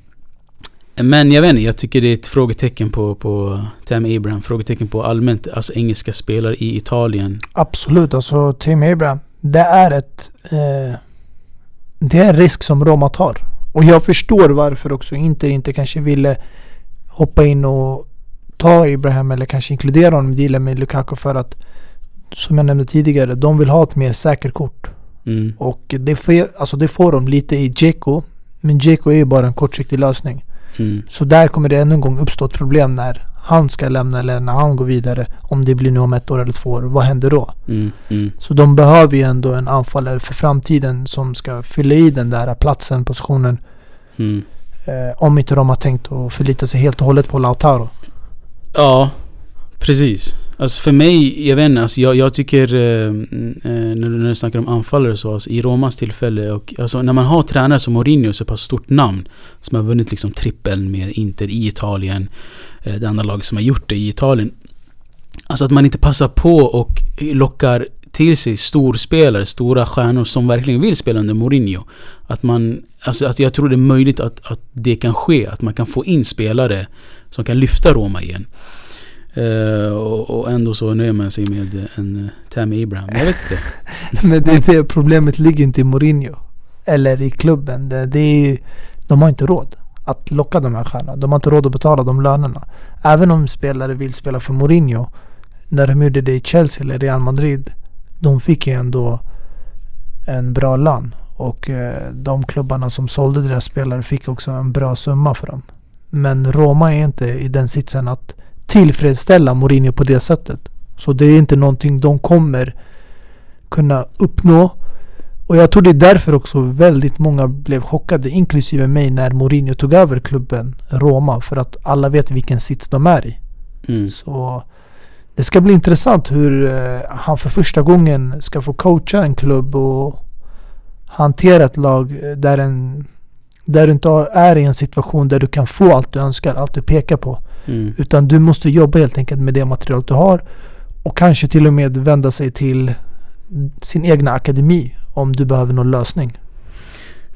Men jag vet inte, jag tycker det är ett frågetecken på, på Tam Abraham. Frågetecken på allmänt, alltså engelska spelare i Italien. Absolut, alltså Tim Abraham. Det är ett... Eh, det är en risk som Roma tar. Och jag förstår varför också Inter inte kanske ville hoppa in och ta Abraham eller kanske inkludera honom i dealen med Lukaku för att som jag nämnde tidigare, de vill ha ett mer säkert kort. Mm. Och det får, alltså det får de lite i Dzeko. Men Dzeko är ju bara en kortsiktig lösning. Mm. Så där kommer det ännu en gång uppstå ett problem när han ska lämna eller när han går vidare. Om det blir nu om ett år eller två år. Vad händer då? Mm. Mm. Så de behöver ju ändå en anfallare för framtiden som ska fylla i den där platsen, positionen. Mm. Eh, om inte de har tänkt att förlita sig helt och hållet på Lautaro. Ja, precis. Alltså för mig, jag vet inte, alltså jag, jag tycker eh, mm, eh när, du, när du snackar om anfallare så, alltså i Romas tillfälle och alltså när man har tränare som Mourinho, så pass stort namn som har vunnit liksom trippeln med Inter i Italien, eh, det andra laget som har gjort det i Italien. Alltså att man inte passar på och lockar till sig storspelare, stora stjärnor som verkligen vill spela under Mourinho. Att man, alltså att jag tror det är möjligt att, att det kan ske, att man kan få in spelare som kan lyfta Roma igen. Uh, och, ändå så nöjer man sig med eh, en uh, Tammy Abraham. Jag vet inte. Men det är det problemet ligger inte i Mourinho. Eller i klubben. Det, det är, de har inte råd att locka de här stjärnorna. De har inte råd att betala de lönerna. Även om spelare vill spela för Mourinho. När de gjorde det i Chelsea eller Real Madrid de fick ju ändå en bra lön. Och de klubbarna som sålde deras spelare fick också en bra summa för dem. Men Roma är inte i den sitsen att tillfredsställa Mourinho på det sättet. Så det är inte någonting de kommer kunna uppnå. Och jag tror det är därför också väldigt många blev chockade, inklusive mig, när Mourinho tog över klubben Roma. För att alla vet vilken sits de är i. Mm. Så det ska bli intressant hur uh, han för första gången ska få coacha en klubb och hantera ett lag där, en, där du inte är i en situation där du kan få allt du önskar, allt du pekar på. Mm. Utan du måste jobba helt enkelt med det material du har och kanske till och med vända sig till sin egna akademi om du behöver någon lösning.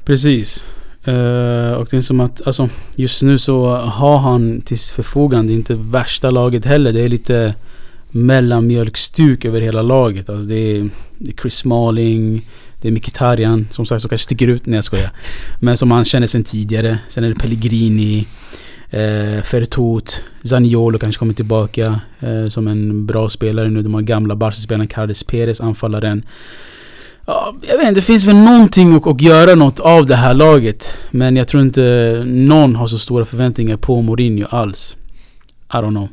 Precis. Uh, och det är som att alltså, just nu så har han till förfogande inte värsta laget heller. Det är lite mellanmjölkstuk över hela laget. Alltså det, är, det är Chris Smalling, det är Mkhitaryan som sagt som kanske sticker ut. när jag skojar. Men som han känner sen tidigare. Sen är det Pellegrini, eh, Fertot, Zaniolo kanske kommer tillbaka eh, som en bra spelare nu. De har gamla Barca-spelaren Carles Perez, anfallaren. Ja, jag vet inte, det finns väl någonting att, att göra något av det här laget. Men jag tror inte någon har så stora förväntningar på Mourinho alls. I don't know.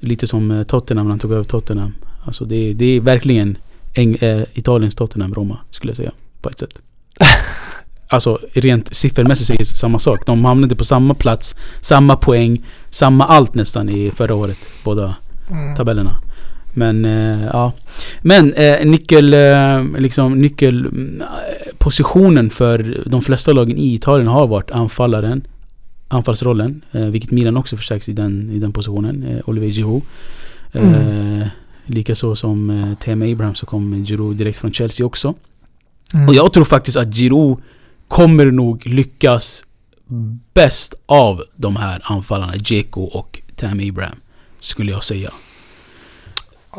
Lite som eh, Tottenham när han tog över Tottenham. Alltså det, det är verkligen Eng, äh, Italiens Tottenham, Roma, skulle jag säga. På ett sätt. alltså rent siffermässigt säger samma sak. De hamnade på samma plats, samma poäng, samma allt nästan i förra året. Båda mm. tabellerna. Men eh, ja. Men eh, nyckel, eh, liksom nyckelpositionen för de flesta lagen i Italien har varit anfallaren. Anfallsrollen. Eh, vilket Milan också förstärks i den, i den positionen. Eh, Olivier Giroud. Eh, Mm. Likaså som eh, Tem Abraham så kom Giroud direkt från Chelsea också. Mm. Och jag tror faktiskt att Giroud kommer nog lyckas bäst av de här anfallarna. Dzeko och Tam Abraham. Skulle jag säga.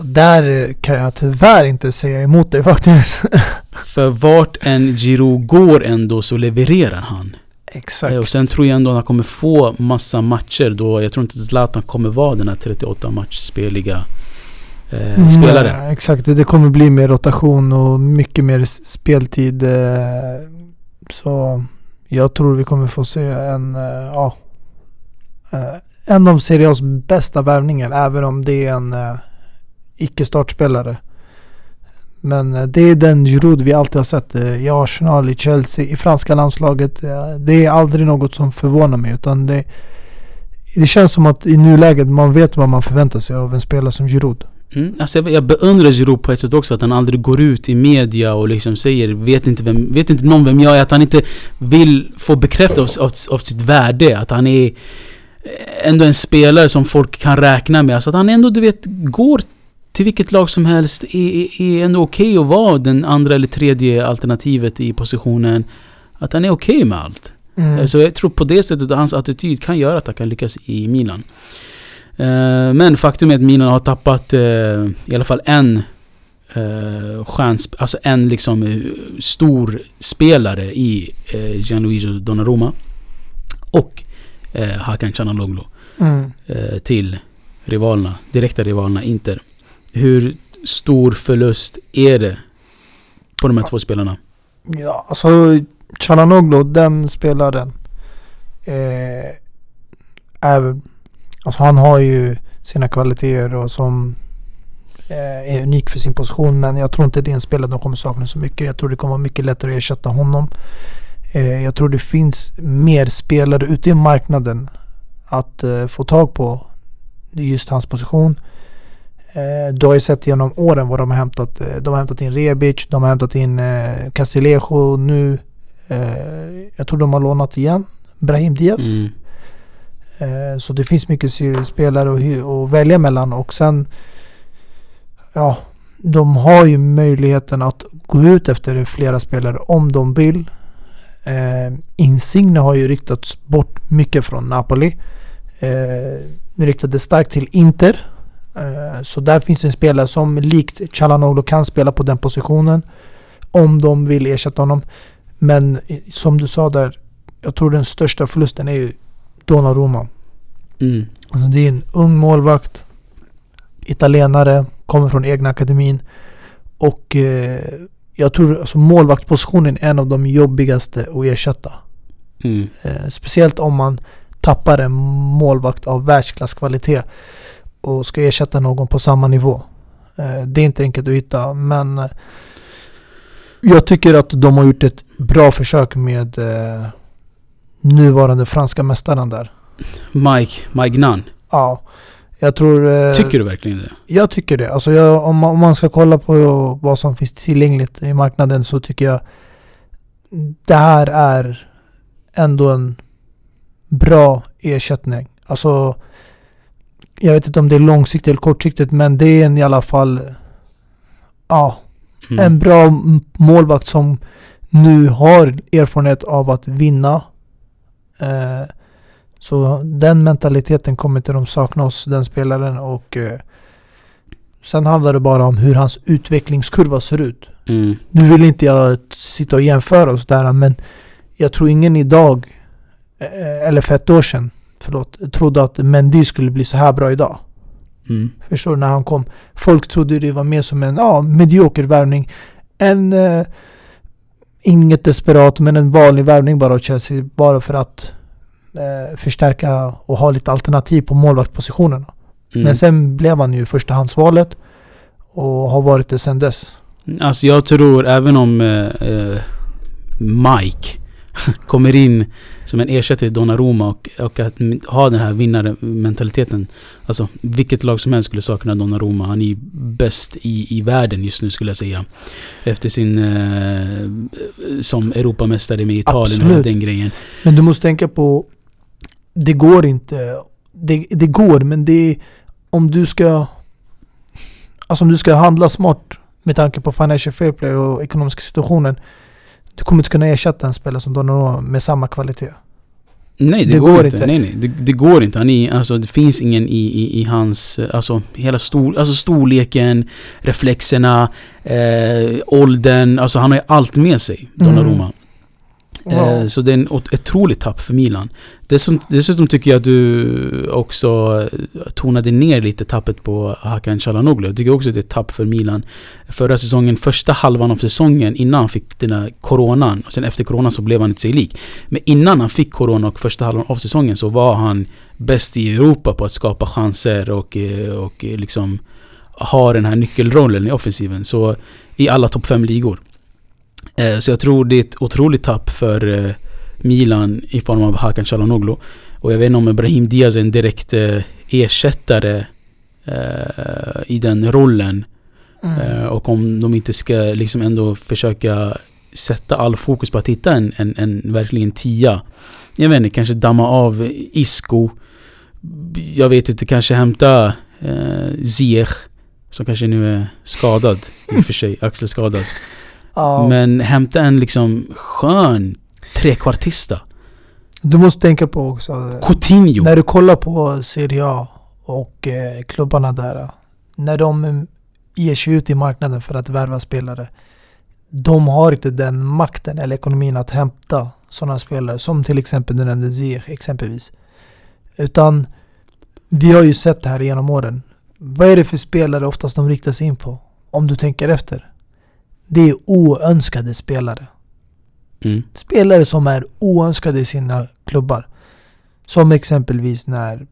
Där kan jag tyvärr inte säga emot dig faktiskt. För vart en Giroud går ändå så levererar han. Exakt. Eh, Och sen tror jag ändå att han kommer få massa matcher då. Jag tror inte att Zlatan kommer vara den här 38 matchspeliga eh, Mm, spelaren. exakt, det kommer bli mer rotation och mycket mer speltid. eh, så jag tror vi kommer få se en, eh, ja, eh, en av Serie A's bästa värvningar. Även om det är en eh, icke-startspelare. Men det är den Giroud vi alltid har sett i Arsenal, i Chelsea, i franska landslaget. Det är aldrig något som förvånar mig. Utan det, det känns som att i nuläget man vet vad man förväntar sig av en spelare som Giroud. Mm, alltså jag, jag beundrar Giroud på ett sätt också, att han aldrig går ut i media och liksom säger vet inte, vem, vet inte någon vem jag är, att han inte vill få bekräftat av, av, av sitt värde, att han är eh, ändå en spelare som folk kan räkna med. Alltså att han ändå, du vet, går till vilket lag som helst, är, är, ändå okej att vara den andra eller tredje alternativet i positionen. Att han är okej med allt. Mm. Så jag tror på det sättet att hans attityd kan göra att han kan lyckas i Milan. Eh, Men faktum är att Milan har tappat eh, i alla fall en uh, chans, alltså en liksom eh, stor spelare i uh, Gianluigi Donnarumma. Och uh, Hakan Calhanoglu Mm. eh, till rivalerna, direkta rivalerna Inter. Hur stor förlust är det på de här två spelarna? Ja, alltså Chalanoglu, den spelaren. Eh, är, alltså han har ju sina kvaliteter och som eh, är unik för sin position. Men jag tror inte det är en spelare de kommer sakna så mycket. Jag tror det kommer vara mycket lättare att ersätta honom. Eh, jag tror det finns mer spelare ute i marknaden att eh, få tag på just hans position. Eh, du har ju sett genom åren vad de har hämtat. Eh, de har hämtat in Rebic, de har hämtat in eh, Castillejo nu. Eh, jag tror de har lånat igen Brahim Diaz. Mm. Eh, så det finns mycket spelare att, välja mellan och sen Ja, de har ju möjligheten att gå ut efter flera spelare om de vill. Eh, Insigne har ju ryktats bort mycket från Napoli. Eh, riktade starkt till Inter. Eh, så där finns en spelare som likt Chalanoglu kan spela på den positionen. Om de vill ersätta honom. Men eh, som du sa där, jag tror den största förlusten är ju Donnarumma. Mm. Alltså det är en ung målvakt. Italienare, kommer från egna akademin. Och eh, jag tror alltså målvaktpositionen är en av de jobbigaste att ersätta. Mm. Eh, speciellt om man tappar en målvakt av världsklasskvalitet och ska ersätta någon på samma nivå. Eh, det är inte enkelt att hitta men eh, jag tycker att de har gjort ett bra försök med eh, nuvarande franska mästaren där. Mike, Mike Nunn. Ja, jag tror... eh, Tycker du verkligen det? Jag tycker det. Alltså jag, om, man, om man ska kolla på vad som finns tillgängligt i marknaden så tycker jag det här är ändå en bra ersättning. Alltså jag vet inte om det är långsiktigt eller kortsiktigt men det är en, i alla fall ja, Mm. en bra målvakt som nu har erfarenhet av att vinna. Eh, så den mentaliteten kommer inte de sakna hos den spelaren och eh, sen handlar det bara om hur hans utvecklingskurva ser ut. Mm. Nu vill inte jag sitta och jämföra och sådär men jag tror ingen idag, eh, eller för ett år sedan, förlåt, trodde att Mendy skulle bli så här bra idag. Mm. Förstår du? När han kom. Folk trodde det var mer som en ja, medioker värvning. En... Eh, inget desperat men en vanlig värvning bara av Chelsea. Bara för att eh, förstärka och ha lite alternativ på målvaktspositionerna. Mm. Men sen blev han ju förstahandsvalet. Och har varit det sen dess. Alltså jag tror även om eh, eh, Mike kommer in som en ersättare till Donnarumma och, och att ha den här vinnarmentaliteten. Alltså vilket lag som helst skulle sakna Donnarumma. Han är ju bäst i, i världen just nu skulle jag säga. Efter sin... Eh, som Europamästare med Italien och Absolut. den grejen. Men du måste tänka på, det går inte. Det, det går, men det är om du ska... Alltså om du ska handla smart med tanke på financial fair play och ekonomiska situationen. Du kommer inte kunna ersätta en spelare som Donnarumma med samma kvalitet. Nej det, Det går, går inte. inte. Nej, nej. Det, det går inte. Han är, alltså, det finns ingen i, i, i hans... eh, Alltså hela stor, alltså, storleken, reflexerna, eh, åldern. Alltså han har ju allt med sig, Donnarumma. Wow. Eh, så det är en otroligt tapp för Milan. Dessutom, dessutom tycker jag att du också eh, tonade ner lite tappet på Hakan Calhanoglu. Jag tycker också att det är ett tapp för Milan. Förra säsongen, första halvan av säsongen innan han fick den här coronan. Och sen efter coronan så blev han inte sig lik. Men innan han fick corona och första halvan av säsongen så var han bäst i Europa på att skapa chanser och, eh, och liksom ha den här nyckelrollen i offensiven. Så i alla topp 5 ligor. Så jag tror det är ett otroligt tapp för eh, Milan i form av Hakan Calhanoglu. Och jag vet inte om Brahim Diaz är en direkt eh, ersättare eh, i den rollen. Mm. Eh, och om de inte ska liksom ändå försöka sätta all fokus på att hitta en, en, en verkligen tia. Jag vet inte, kanske damma av Isco. Jag vet inte, kanske hämta eh, Ziyech. Som kanske nu är skadad i och för sig, axelskadad. Ja, Men hämta en liksom skön trekvartista. du måste tänka på också. Coutinho. När du kollar på Serie A och eh, klubbarna där. När de eh, ger sig ut i marknaden för att värva spelare. De har inte den makten eller ekonomin att hämta sådana spelare. Som till exempel du nämnde Ziyech exempelvis. Utan vi har ju sett det här genom åren. Vad är det för spelare oftast de riktar sig in på? Om du tänker efter. Det är oönskade spelare. Mm. Spelare som är oönskade i sina klubbar. Som exempelvis när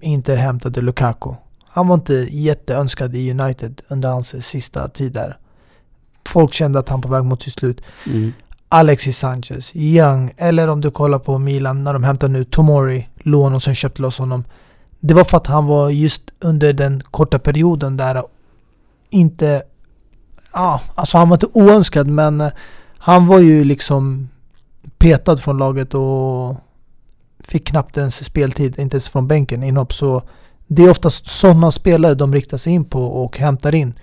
Inter hämtade Lukaku. Han var inte jätteönskad i United under hans sista tid där. Folk kände att han var på väg mot sitt slut. Mm. Alexis Sanchez, Young, eller om du kollar på Milan när de hämtade nu Tomori, lån och sen köpte loss honom. Det var för att han var just under den korta perioden där inte... Ja, alltså han var inte oönskad men eh, han var ju liksom petad från laget och fick knappt ens speltid, inte ens från bänken inhopp. Så det är oftast sådana spelare de riktar sig in på och hämtar in.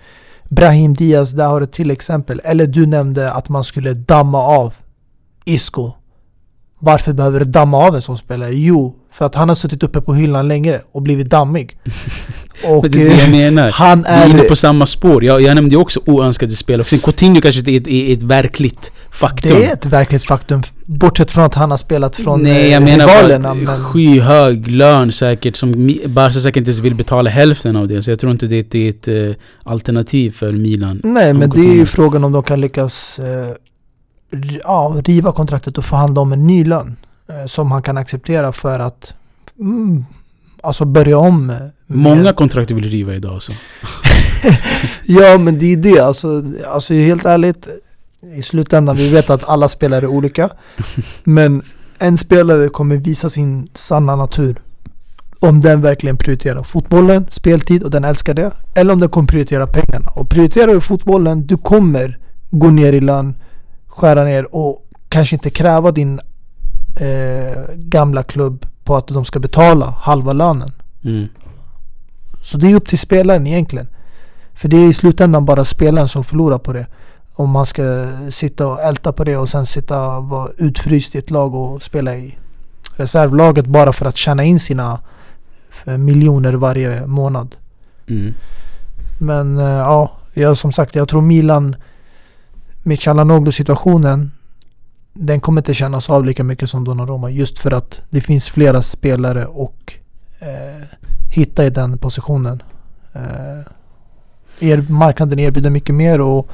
Brahim Diaz, där har du till exempel. Eller du nämnde att man skulle damma av Isco. Varför behöver du damma av en sån spelare? Jo, för att han har suttit uppe på hyllan längre och blivit dammig. Och det är det jag eh, menar. han Vi är inne är... på samma spår. Jag, jag nämnde ju också oönskade spel. Och sen Coutinho kanske inte är ett, är ett verkligt faktum. Det är ett verkligt faktum. Bortsett från att han har spelat från Nej, jag eh, menar rivalerna. Men skyhög lön säkert som Barca säkert inte ens vill betala hälften av det. Så jag tror inte det, det är ett eh, alternativ för Milan. Nej, men det är ju Coutinho. frågan om de kan lyckas ja, riva kontraktet och förhandla om en ny lön. Eh, som han kan acceptera för att mm, alltså börja om. med- Många kontrakt vill riva idag alltså. Ja, men det är det. Alltså, alltså helt ärligt. I slutändan, vi vet att alla spelare är olika. men en spelare kommer visa sin sanna natur. Om den verkligen prioriterar fotbollen, speltid och den älskar det. Eller om den kommer prioritera pengarna. Och prioriterar du fotbollen, du kommer gå ner i lön, skära ner och kanske inte kräva din eh, gamla klubb på att de ska betala halva lönen. Mm. Så det är upp till spelaren egentligen. För det är i slutändan bara spelaren som förlorar på det. Om man ska sitta och älta på det och sen sitta och vara utfryst i ett lag och spela i reservlaget bara för att tjäna in sina eh, miljoner varje månad. Mm. Men eh, ja, jag, som sagt jag tror Milan med Calhanoglu situationen den kommer inte kännas av lika mycket som Donnarumma just för att det finns flera spelare och eh, hitta i den positionen. Eh, er, marknaden erbjuder mycket mer och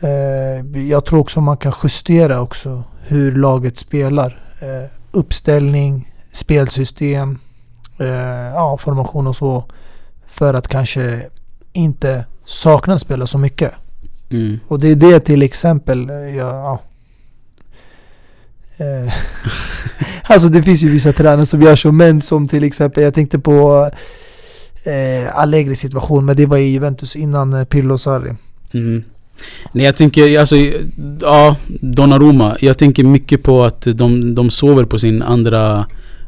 eh, jag tror också man kan justera också hur laget spelar. Eh, uppställning, spelsystem, eh, ja, formation och så. För att kanske inte sakna spelare så mycket. Mm. Och det är det till exempel, eh, jag, ja, Eh, alltså det finns ju vissa tränare som gör så, men som till exempel, jag tänkte på eh, Allegri situation, men det var i Juventus innan eh, Pirlo Sarri. Mm. Nej jag tänker, alltså, ja, Donnarumma. Jag tänker mycket på att de, de sover på sin andra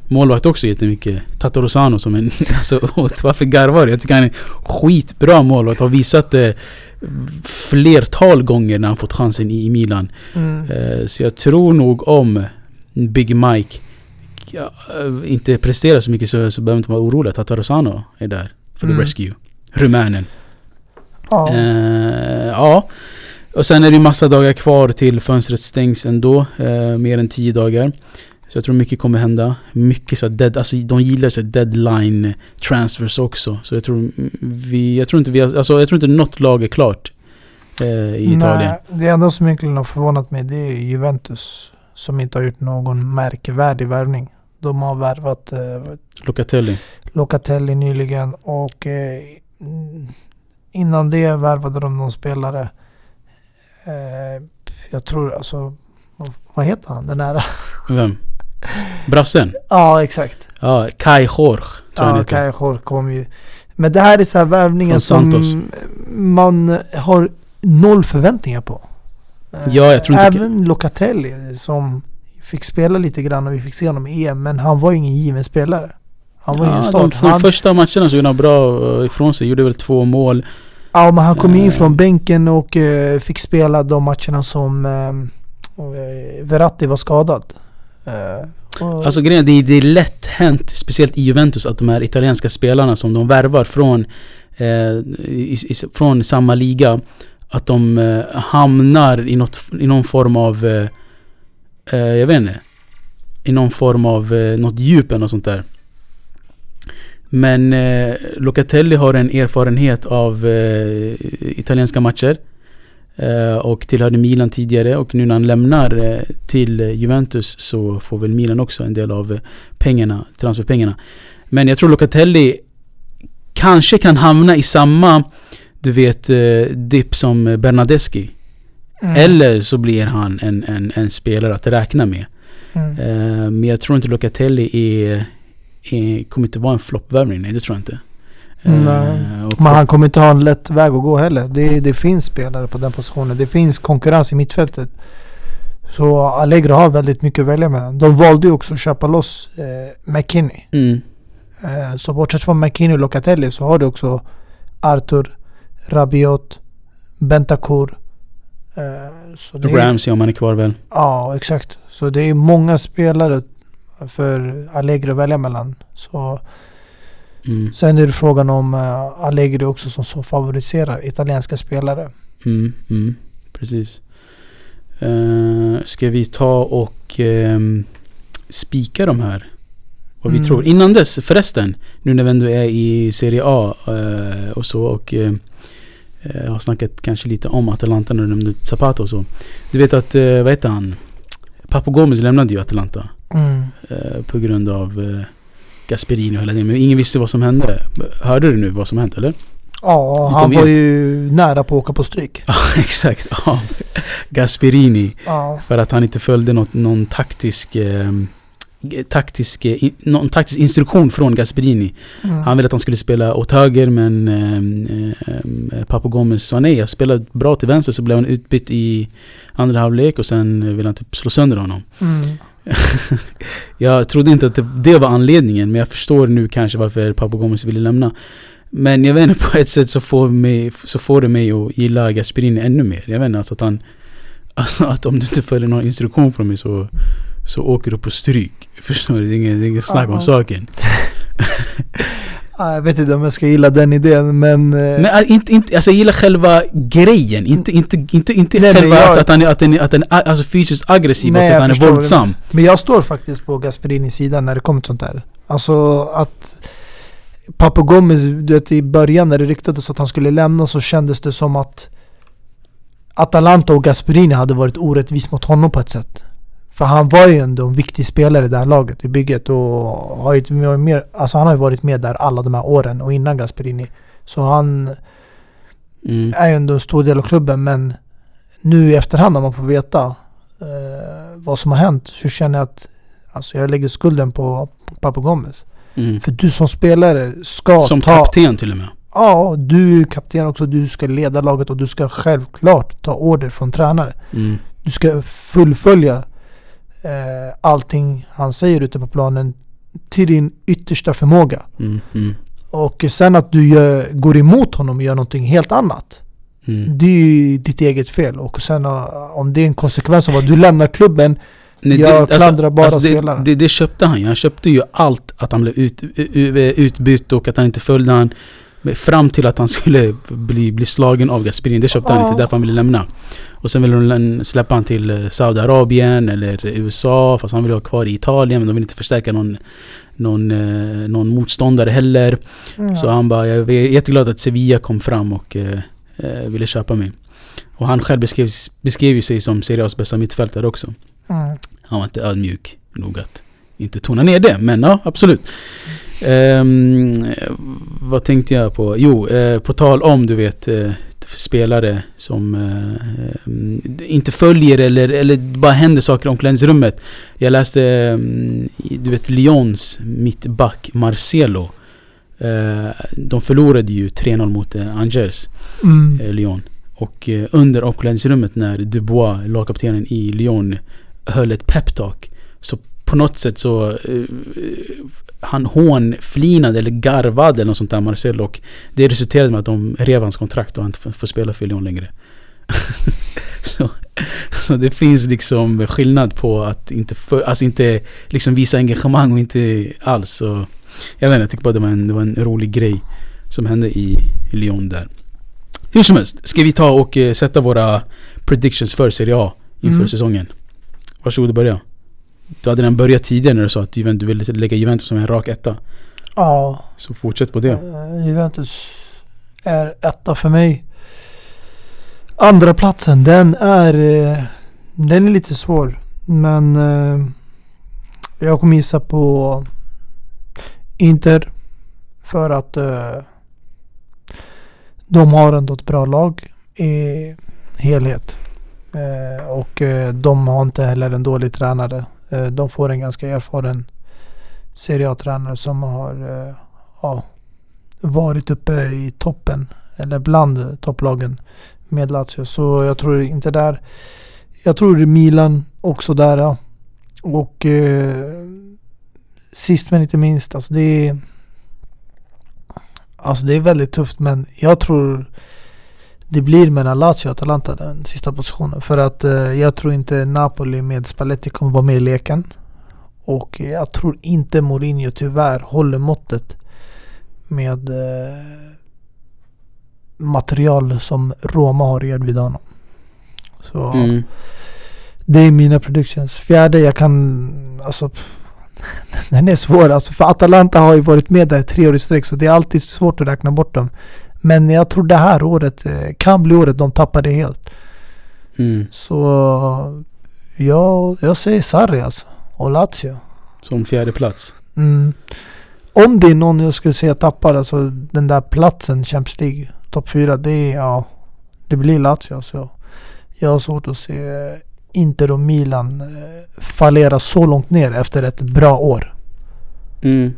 målvakt också jättemycket. Tato Rosano som en... Alltså varför garvar du? Jag tycker han är skitbra målvakt. Har visat det flertal gånger när han fått chansen i Milan. Mm. Eh, Så jag tror nog om Big Mike eh, inte presterar så mycket så, så behöver man inte vara orolig. Tata Rosano är där för Mm. the rescue. Rumänen. Ja. Eh, ja. Och sen är det massa dagar kvar till fönstret stängs ändå. Eh, mer än 10 dagar. Så jag tror mycket kommer hända. Mycket så dead, alltså de gillar så deadline transfers också. Så jag tror vi, jag tror inte vi har, alltså jag tror inte något lag är klart. Eh, I Italien. Nej, det enda som egentligen har förvånat mig det är Juventus. Som inte har gjort någon märkvärdig värvning. De har värvat eh, Locatelli. Locatelli nyligen och eh, innan det värvade de någon spelare. Eh, jag tror alltså, vad, vad heter han? Den här? Vem? Brassen? ja exakt. Ja, Kai Jorge Ja. Kai Jorge kom ju. Men det här är så här värvningar Från som man har noll förväntningar på. Ja, jag tror inte- Även Locatelli som fick spela lite grann och vi fick se honom i EM. Men han var ju ingen given spelare. Han var ju ingen Ja, start. de Han, första matcherna så gjorde han bra eh, ifrån sig. Gjorde väl två mål. ja, men han kom in Eh. från bänken och eh, fick spela de matcherna som Verratti var skadad. Eh, alltså grejen är, det är, det är lätt hänt, speciellt i Juventus, att de här italienska spelarna som de värvar från, eh, i, i, från samma liga, att de eh, hamnar i, något, i någon form av, eh, eh jag vet inte, i någon form av eh, något djup eller något sånt där. Men eh, Locatelli har en erfarenhet av eh, italienska matcher. Eh, och tillhörde Milan tidigare och nu när han lämnar eh, till Juventus så får väl Milan också en del av eh, pengarna, transferpengarna. Men jag tror Locatelli kanske kan hamna i samma, du vet, dipp som Bernadeschi. Mm, Eller så blir han en, en, en spelare att räkna med. mm. Men jag tror inte Locatelli är, är, kommer inte vara en floppvärvning, nej det tror jag inte. Och- Men han kommer inte ha en lätt väg att gå heller. Det, det finns spelare på den positionen. Det finns konkurrens i mittfältet. Så Allegro har väldigt mycket att välja mellan. De valde ju också att köpa loss eh, McKinney. Mm, Eh, så bortsett från McKinney och Locatelli så har du också Arthur, Rabiot, Bentancur. Eh, så det är- Ramsey om han är kvar väl. Ja, exakt. Så det är många spelare för Allegro att välja mellan. Så Mm, Sen är det frågan om uh, Allegri också som, som favoriserar italienska spelare. mm, mm, precis. Eh, ska vi ta och ehm, spika de här? Vad vi Mm. tror. Innan dess förresten, nu när vi ändå är i Serie A eh, och så och eh, eh, har snackat kanske lite om Atalanta när du nämnde Zapata och så. Du vet att, vad heter han? Papo Gomez lämnade ju Atalanta Mm. på grund av Gasperini och hela det. Men ingen visste vad som hände. Hörde du nu vad som hände eller? Ja, han var ut. ju nära på att åka på stryk. Ja, exakt. Av Gasperini. Ja. För att han inte följde något, någon taktisk eh, taktisk, eh, in, någon taktisk instruktion från Gasperini. Mm. Han ville att han skulle spela åt höger men eh, eh, Papo Gomez sa nej. Jag spelade bra till vänster så blev han utbytt i andra halvlek och sen ville han typ slå sönder honom. Mm. Jag trodde inte att det, det var anledningen men jag förstår nu kanske varför Papo Gomez ville lämna. Men jag vet inte, på ett sätt så får, mig, så får det mig att gilla Gasperini ännu mer. Jag vet inte, alltså att han... Alltså att om du inte följer någon instruktion från mig så, så åker du på stryk. Förstår du? Det är inget, snack om saken. Ja, Jag vet inte om jag ska gilla den idén men... eh, Men äh, inte, inte, alltså jag gillar själva grejen. Inte, inte, inte, inte Nej, själva jag- att, han är, att han är, att han är alltså fysiskt aggressiv Nej, och att han är våldsam. Men jag står faktiskt på Gasperinis sida när det kommer till sånt där. Alltså att Papo Gomez, du vet i början när det ryktades att han skulle lämna så kändes det som att Atalanta och Gasperini hade varit orättvis mot honom på ett sätt. För han var ju ändå en viktig spelare i det här laget, i bygget och har ju mer, alltså han har ju varit med där alla de här åren och innan Gasperini. Så han Mm. är ju ändå en stor del av klubben men nu i efterhand när man får veta eh, vad som har hänt så känner jag att alltså jag lägger skulden på Papu Gomez. Mm. För du som spelare ska Som ta... kapten till och med. Ja, du är kapten också. Du ska leda laget och du ska självklart ta order från tränare. Mm. Du ska fullfölja eh, allting han säger ute på planen till din yttersta förmåga. Mm. Mm. Och sen att du gör, går emot honom och gör någonting helt annat. Mm. Det är ju ditt eget fel. Och sen uh, om det är en konsekvens av att du lämnar klubben. Nej, Jag klandrar bara spelaren. det, det, det köpte han ju. Han köpte ju allt att han blev ut, utbytt och att han inte följde han. Fram till att han skulle bli, bli slagen av Gasperini. Det köpte han Ja. inte, därför han ville lämna. Och sen ville de släppa han till eh, Saudiarabien eller USA. Fast han ville vara kvar i Italien. Men de ville inte förstärka någon, någon, eh, någon motståndare heller. Så han bara, jag är jätteglad att Sevilla kom fram och eh, eh, ville köpa mig. Och han själv beskrev, beskrev sig som Serie A's bästa mittfältare också. Mm. Han var inte ödmjuk nog att inte tona ner det. Men ja, absolut. Ehm, vad tänkte jag på? Jo, eh, på tal om du vet eh, spelare som eh, inte följer eller, eller bara händer saker i omklädningsrummet. Jag läste, eh, du vet Lyons mittback Marcelo. Eh, de förlorade ju 3-0 mot eh, Angers Mm. eh, Lyon. Och under omklädningsrummet när Dubois, lagkaptenen i Lyon, höll ett peptalk. Så på något sätt så eh, han hånflinade eller garvade eller något sånt där Marcelo och det resulterade med att de rev hans kontrakt och han inte får- får spela för Lyon längre. så, så det finns liksom skillnad på att inte, för, alltså inte liksom visa engagemang och inte alls. Så, jag vet inte, jag tycker bara det var en, det var en rolig grej som hände i, i Lyon där. Hur som helst, ska vi ta och eh, sätta våra predictions för Serie A inför Mm. säsongen? Varsågod och börja. Du hade den börjat tidigare när du sa att du ville lägga Juventus som en rak etta. Ja, Så fortsätt på det. eh, Juventus är etta för mig. Andra platsen den är, eh, den är lite svår. Men eh, jag kommer gissa på Inter. För att de har ändå ett bra lag i helhet. Och de har inte heller en dålig tränare. Eh, de får en ganska erfaren Serie A-tränare som har eh, ja, varit uppe i toppen. Eller bland topplagen med Lazio. Så jag tror inte där. Jag tror Milan också där. Ja. Och eh, sist men inte minst. Alltså det är Alltså det är väldigt tufft men jag tror det blir mellan Lazio och Atalanta den sista positionen. För att eh, jag tror inte Napoli med Spalletti kommer vara med i leken. Och jag tror inte Mourinho tyvärr håller måttet med eh, material som Roma har erbjudit honom. Så Mm. det är mina predictions. Fjärde, jag kan... Alltså... Den är svår alltså. För Atalanta har ju varit med där tre år i sträck så det är alltid svårt att räkna bort dem. Men jag tror det här året eh, kan bli året de tappar det helt. Mm. Så... Jag, jag säger Sarri alltså. Och Lazio. Som fjärde plats. Mm. Om det är någon jag skulle säga tappar, alltså den där platsen Champions League, topp 4, det är ja, det blir Lazio. Så jag har svårt att se Inter och Milan eh, fallera så långt ner efter ett bra år. Mm.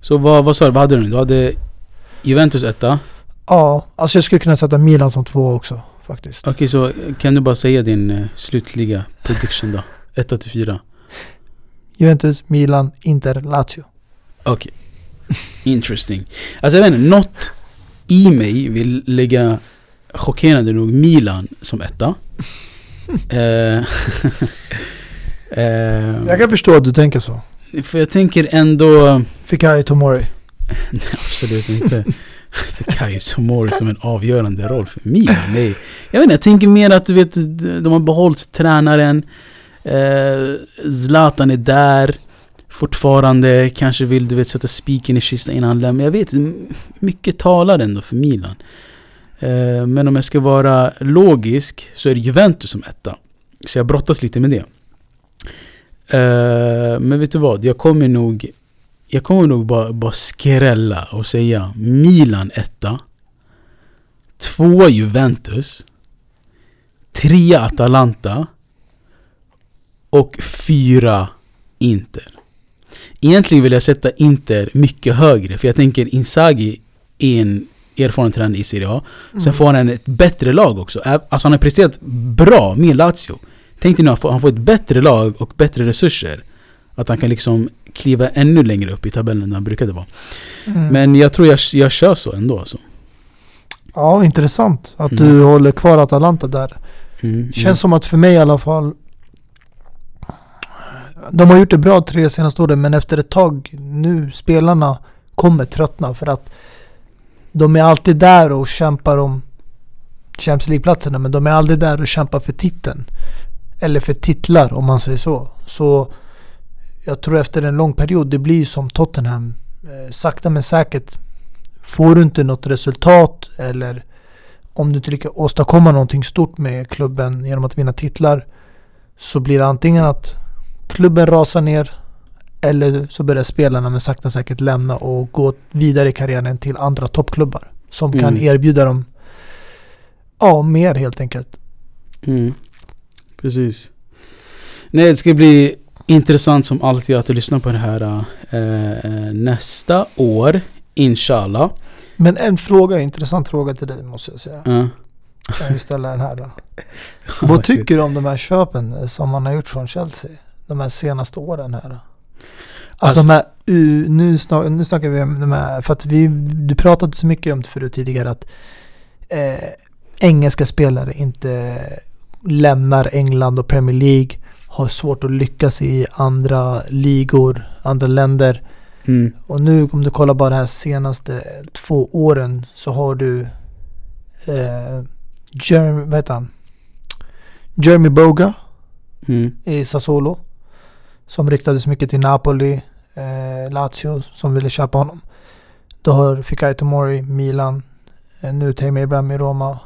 Så vad, vad sa du? Vad hade du nu? Du hade Juventus etta. Ja, alltså jag skulle kunna sätta Milan som två också faktiskt. Okej, så kan du bara säga din eh, slutliga prediction då? 1 till 4. Juventus, Milan, Inter, Lazio. Okej. Interesting. Alltså jag vet inte, något i mig vill lägga chockerande nog Milan som etta. eh, eh, Jag kan förstå att du tänker så. för jag tänker ändå... Fikayo Tomori. Nej, absolut inte. Fikayo Tomori som en avgörande roll för Milan. Nej. Jag vet inte, jag tänker mer att du vet, de har behållit tränaren. Eh, Zlatan är där. Fortfarande kanske vill du vet sätta spiken i kistan innan han lämnar. Jag vet mycket talar ändå för Milan. Eh, men om jag ska vara logisk så är det Juventus som etta. Så jag brottas lite med det. Eh, men vet du vad? Jag kommer nog jag kommer nog bara, bara skrälla och säga Milan etta. Två Juventus. Trea Atalanta. och fyra Inter. Egentligen vill jag sätta Inter mycket högre, för jag tänker Inzaghi är en erfaren tränare i Serie A. Sen Mm. får han ett bättre lag också. Alltså han har presterat bra med Lazio. Tänk dig nu att han får ett bättre lag och bättre resurser. Att han kan liksom kliva ännu längre upp i tabellen än han brukade vara. Mm. Men jag tror jag, jag kör så ändå alltså. Ja, intressant att Mm. du håller kvar Atalanta där. Mm, Känns som att för mig i alla fall De har gjort det bra tre senaste åren men efter ett tag nu spelarna kommer tröttna för att de är alltid där och kämpar om Champions League-platserna men de är aldrig där och kämpar för titeln. Eller för titlar om man säger så. Så jag tror efter en lång period, det blir som Tottenham. Eh, sakta men säkert får du inte något resultat eller om du inte lyckas åstadkomma någonting stort med klubben genom att vinna titlar så blir det antingen att klubben rasar ner eller så börjar spelarna med sakta säkert lämna och gå vidare i karriären till andra toppklubbar som kan Mm. erbjuda dem ja, mer helt enkelt. Mm. Precis. Nej, det ska bli intressant som alltid att lyssna på det här eh, eh, nästa år. Inshallah. Men en fråga, intressant fråga till dig måste jag säga. Ja. Jag vill ställa den här då. Vad tycker du om de här köpen eh, som man har gjort från Chelsea? De här senaste åren här. Alltså, Alltså- de här, nu, snack, nu snackar vi om de här, för att vi, du pratade så mycket om det förut tidigare att eh, engelska spelare inte lämnar England och Premier League, har svårt att lyckas i andra ligor, andra länder. Mm. Och nu om du kollar bara de här senaste två åren så har du eh, Jeremy, vad heter han? Jeremy Boga Mm. i Sassuolo. Som riktades mycket till Napoli, eh, Lazio som ville köpa honom. Du har Fikayo Tomori, Milan, eh, nu Tammy Abraham i Roma.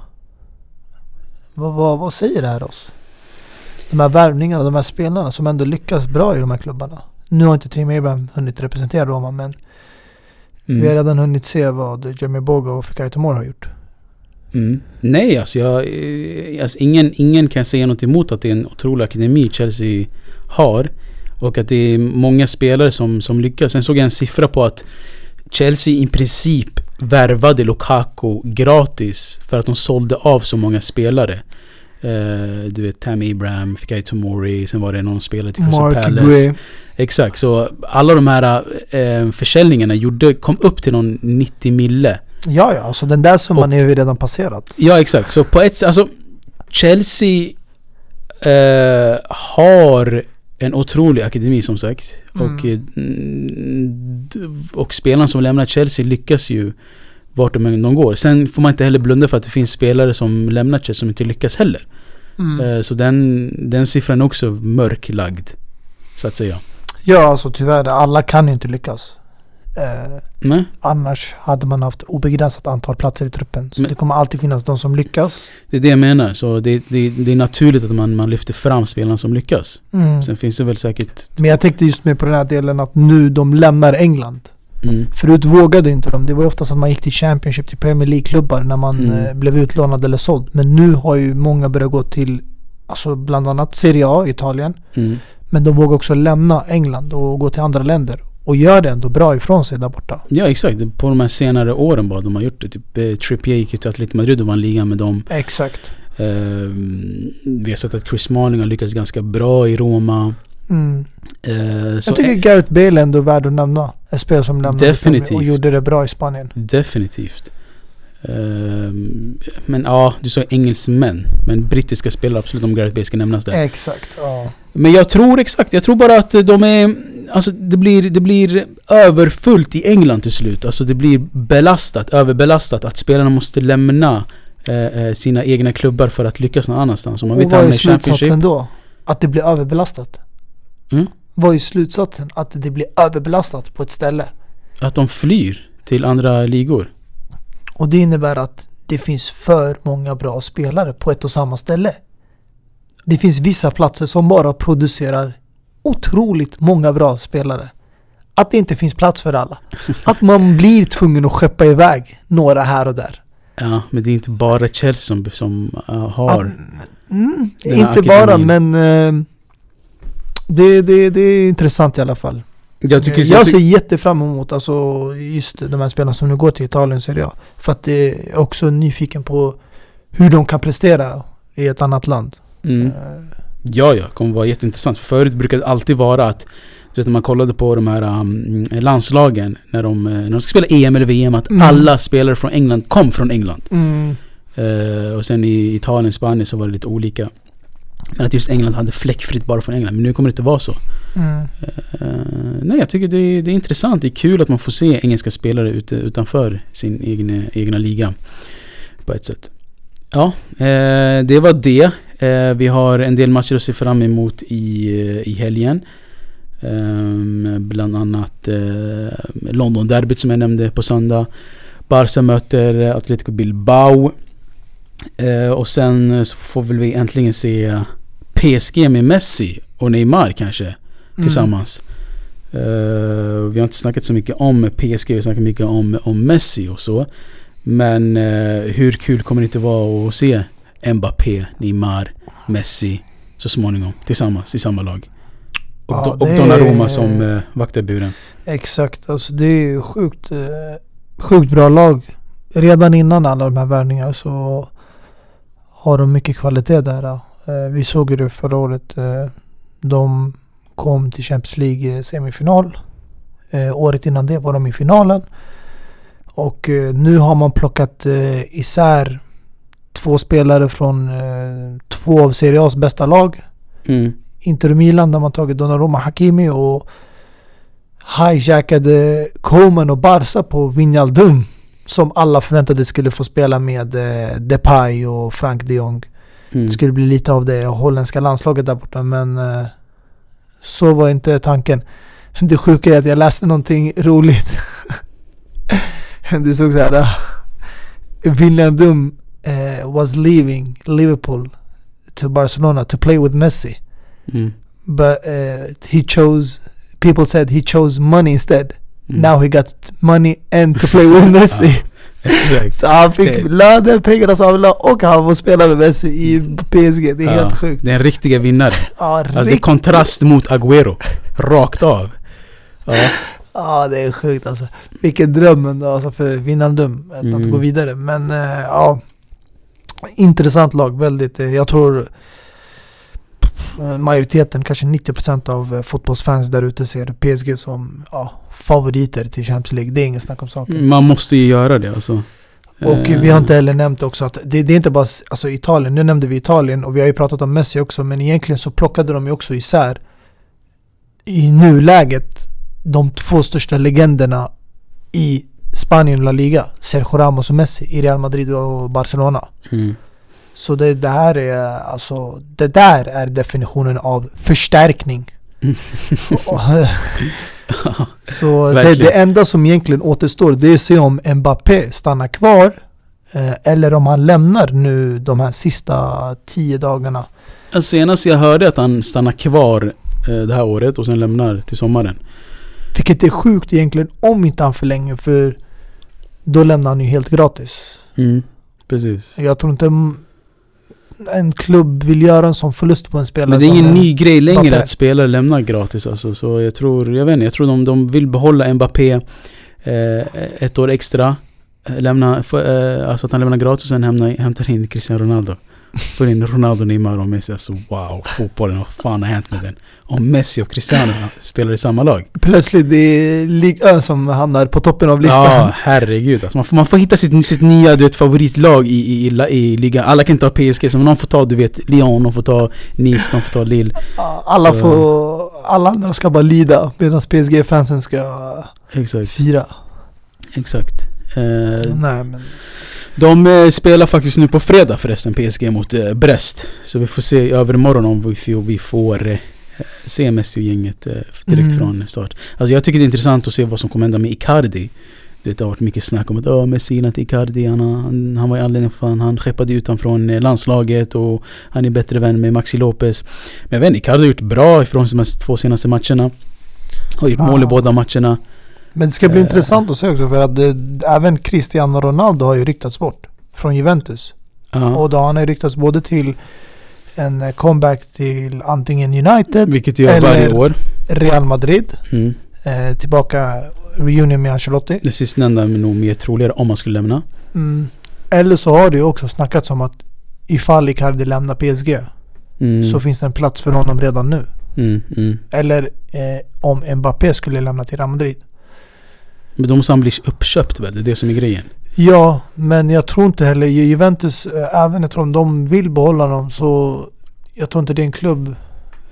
Vad, vad, vad säger det här oss? De här värvningarna, de här spelarna som ändå lyckas bra i de här klubbarna. Nu har inte Tammy Abraham hunnit representera Roma men vi har Mm. redan hunnit se vad Jeremy Boga och Fikayo Tomori har gjort. Mm. Nej, alltså, jag, eh, alltså ingen, ingen kan säga något emot att det är en otrolig akademi Chelsea har. Och att det är många spelare som, som lyckas. Sen såg jag en siffra på att Chelsea i princip värvade Lukaku gratis för att de sålde av så många spelare. Eh, du vet Tammy Abraham, Fikayo Tomori, sen var det någon spelare till Crystal Mark Palace. Gray. Exakt, så alla de här eh, försäljningarna gjorde, kom upp till någon 90 mille. Ja, ja, alltså den där summan är ju redan passerat. Ja exakt, så på ett sätt, alltså Chelsea eh, har en otrolig akademi som sagt. Mm. Och, eh, d- och spelarna som lämnar Chelsea lyckas ju vart de än de går. Sen får man inte heller blunda för att det finns spelare som lämnar Chelsea som inte lyckas heller. Mm. Eh, så den, den siffran är också mörklagd. Så att säga. Ja, alltså tyvärr, alla kan ju inte lyckas. Eh, Nej? annars hade man haft obegränsat antal platser i truppen. Så Men- det kommer alltid finnas de som lyckas. Det är det jag menar. Så det, det, det är naturligt att man, man lyfter fram spelarna som lyckas. Mm. Sen finns det väl säkert... Men jag tänkte just med på den här delen att nu de lämnar England. Mm, Förut vågade inte de. Det var ju oftast att man gick till Championship, till Premier League-klubbar när man Mm. eh, blev utlånad eller såld. Men nu har ju många börjat gå till, alltså bland annat Serie A, Italien. mm. Men de vågar också lämna England och gå till andra länder. Och gör det ändå bra ifrån sig där borta. Ja exakt, på de här senare åren bara de har gjort det. Typ eh, Trippier gick ju till Atletico Madrid och vann ligan med dem. Exakt. Eh, vi har sett att Chris Smalling har lyckats ganska bra i Roma. Mm. Så Jag tycker Gareth Bale ändå är värd att nämna. En spelare som lämnade Definitivt. och gjorde det bra i Spanien. Definitivt. Eh, men ja, du sa engelsmän. Men brittiska spelare absolut om Gareth Bale ska nämnas där. Exakt, ja. Men jag tror exakt, jag tror bara att de är... Alltså det blir, det blir överfullt i England till slut. Alltså det blir belastat, överbelastat. Att spelarna måste lämna eh, eh, sina egna klubbar för att lyckas någon annanstans. Om man Och vill vad är slutsatsen då? Att det blir överbelastat? Mm. Vad är slutsatsen? Att det blir överbelastat på ett ställe? Att de flyr till andra ligor. Och det innebär att det finns för många bra spelare på ett och samma ställe. Det finns vissa platser som bara producerar otroligt många bra spelare. Att det inte finns plats för alla. Att man blir tvungen att skeppa iväg några här och där. Ja, men det är inte bara Chelsea som, som eh, har... Mm, Den här inte bara akademin. men... eh, det, det, det är intressant i alla fall. Jag tycker... jag ser jättefram emot alltså, just de här spelarna som nu går till Italien Serie A. För att det är också nyfiken på hur de kan prestera i ett annat land. Mm. Eh, Ja, ja. kommer vara jätteintressant. Förut brukade det alltid vara att du vet när man kollade på de här um, landslagen när de, eh, när de skulle spela EM eller VM att Mm. alla spelare från England kom från England. Mm. Eh, och sen i Italien, Spanien så var det lite olika. Men att just England hade fläckfritt bara från England. Men nu kommer det inte vara så. Mm. Eh, nej, jag tycker det är, det är intressant. Det är kul att man får se engelska spelare ute, utanför sin egna, egna liga. På ett sätt. Ja, eh, det var det. Eh, vi har en del matcher att se fram emot i, i helgen. Bland annat London-derbyt som jag nämnde på söndag. Barca möter Atletico Bilbao. Eh, och sen eh, så får väl vi äntligen se PSG med Messi och Neymar kanske Mm. tillsammans. Eh, vi har inte snackat så mycket om PSG, vi har snackat mycket om, om Messi och så. Men hur kul kommer det inte vara att se Mbappé, Neymar, Messi så småningom tillsammans i samma lag? Och, Ja, och Donnarumma är- som eh, vaktar buren. Exakt, alltså det är ju sjukt, sjukt bra lag. Redan innan alla de här värvningarna så har de mycket kvalitet där. Eh, vi såg ju det förra året. Eh, de kom till Champions League eh, semifinal. Året innan det var de i finalen. Och nu har man plockat isär två spelare från två av Serie A's bästa lag. Mm. Inter Milan där man tagit Donnarumma Hakimi och hijackade Coman och Barca på Wijnaldum. Som alla förväntade skulle få spela med eh, Depay och Frank de Jong. Mm. Det skulle bli lite av det holländska landslaget där borta men eh, så var inte tanken. Det sjuka är att jag läste någonting roligt. det såg så här. Uh, Wijnaldum eh, was leaving Liverpool to Barcelona to play with Messi. Mm. But uh, he chose, people said he chose money instead. Mm. Now he got money and to play with Messi. Exakt. Så han fick lönen, pengarna som han ville ha och han får spela med Messi i PSG. Det är Ja, helt sjukt. Det är en riktiga vinnare. Ja, Alltså det är rikt- kontrast mot Agüero. Rakt av. Ja. ja, det är sjukt alltså. Vilken dröm ändå alltså för Wijnaldum att Mm. gå vidare. Men eh, ja, intressant lag. Väldigt. eh, Jag tror majoriteten, kanske 90% av eh, fotbollsfans där ute ser PSG som ja, favoriter till Champions League. Det är ingen snack om saken. Man måste ju göra det alltså. Och Eh, vi har inte heller nämnt också att det, det är inte bara alltså Italien, nu nämnde vi Italien och vi har ju pratat om Messi också men egentligen så plockade de ju också isär i nuläget de två största legenderna i Spanien och La Liga, Sergio Ramos och Messi i Real Madrid och Barcelona. Mm. Så det, det här är alltså, det där är definitionen av förstärkning. Så det, det enda som egentligen återstår det är att se om Mbappé stannar kvar eh, eller om han lämnar nu de här sista tio dagarna. Senast jag hörde att han stannar kvar eh, det här året och sen lämnar till sommaren. Vilket är sjukt egentligen om inte han förlänger för då lämnar han ju helt gratis. Mm. Precis. Jag tror inte en klubb vill göra en sån förlust på en spelare Men det är ingen ny grej längre Mbappé. att spelare lämnar gratis alltså. Så jag tror, jag vet inte, jag tror de, de vill behålla Mbappé eh, ett år extra. Eh, Lämna, för, eh, alltså att han lämnar gratis och sen hämtar, hämtar in Cristiano Ronaldo. Får in Ronaldo, Neymar och Messi. Alltså wow, fotbollen, vad fan har hänt med den? Om Messi och Cristiano spelar i samma lag. Plötsligt det är Ligue som hamnar på toppen av listan. Ja, herregud. Alltså man, får, man får hitta sitt, sitt nya du vet, favoritlag i, i, i, i ligan. Alla kan inte ha PSG, så någon får ta du vet Lyon, någon får ta Nice, någon får ta Lille. Alla Så- får, alla andra ska bara lida medan PSG-fansen ska Exakt, fira. exakt. Eh, Nej men de eh, spelar faktiskt nu på fredag förresten, PSG mot eh, Brest. Så vi får se i övermorgon om vi får, vi får eh, se Messi-gänget eh, direkt Mm. från start. Alltså jag tycker det är intressant att se vad som kommer hända med Icardi. Du vet, det har varit mycket snack om att Åh, Messi gillar inte Icardi, han, han, han var ju anledningen för att han skeppade ut honom från eh, landslaget och han är bättre vän med Maxi Lopez. Men jag vet inte, Icardi har gjort bra ifrån de två senaste matcherna. Har gjort mål i Ah. båda matcherna. Men det ska bli Eh. intressant att se också för att det, även Cristiano Ronaldo har ju ryktats bort från Juventus. Ja. Och då han har ju ryktats både till en eh, comeback till antingen United, Vilket gör Eller- år. Real Madrid. Mm. Eh, tillbaka reunion med Ancelotti. Det sistnämnda är nog mer troligare om man skulle lämna. Mm. Eller så har det ju också snackats om att ifall Icardi lämnar PSG Mm. så finns det en plats för honom redan nu. Mm, mm. Eller eh, om Mbappé skulle lämna till Real Madrid. Men då måste han bli uppköpt väl? Det är det som är grejen. Ja, men jag tror inte heller Ju- Juventus, eh, även eftersom de vill behålla dem så jag tror inte det är en klubb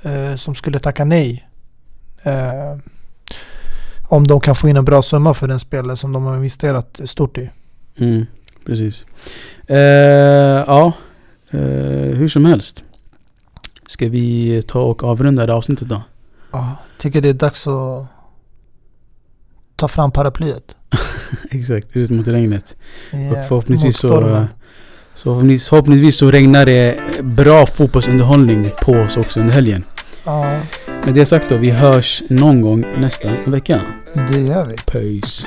eh, som skulle tacka nej. Eh, om de kan få in en bra summa för den spelare som de har investerat stort i. Mm, precis. Eh, ja, eh, hur som helst. Ska vi ta och avrunda det här avsnittet då? Ja, tycker det är dags att ta fram paraplyet. Exakt, ut mot regnet. Eh, Och förhoppningsvis så, så, förhoppningsvis, förhoppningsvis så regnar det bra fotbollsunderhållning på oss också under helgen. Ja, Med det sagt då, vi hörs någon gång nästa vecka. det gör vi. Peace.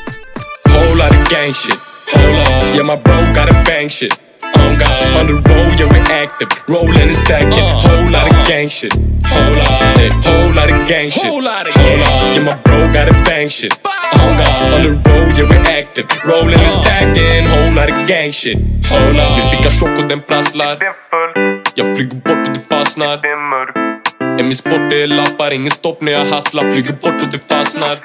Whole lot gang on. Yeah, God. On the road, yeah, we active. Rolling and stacking. Whole lot of gang shit. Hold on. Hey, whole lot of gang shit. Whole lot of Hold on. Yeah, my bro gotta bang shit. God. On the road, yeah, we active. Rolling and stacking. Whole lot of gang shit. Hold on. Vi fick en chock och den prasslar. Jag flyger bort och du fastnar. Är min sport, det är lappar, ingen stopp när jag hasslar. Flyger bort och du fastnar.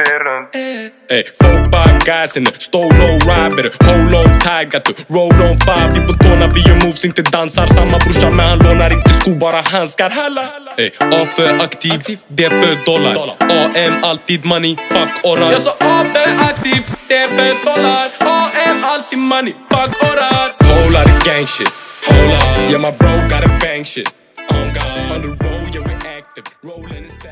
Ey, four five guys in a stole no ride Better hold on tight, got the road on five. Vi på tårna, vi gör moves, inte dansar. Samma brorsa men han lånar inte skor, bara handskar. Halla! Ey, A för aktiv, D för dollar. AM alltid money, fuck oral. Jag sa A för aktiv, D för dollar. AM alltid money, fuck oral. Whole lot of gang shit. Hold on. Yeah my bro got a bang shit. Oh God. On the road, yeah we Rolling instead.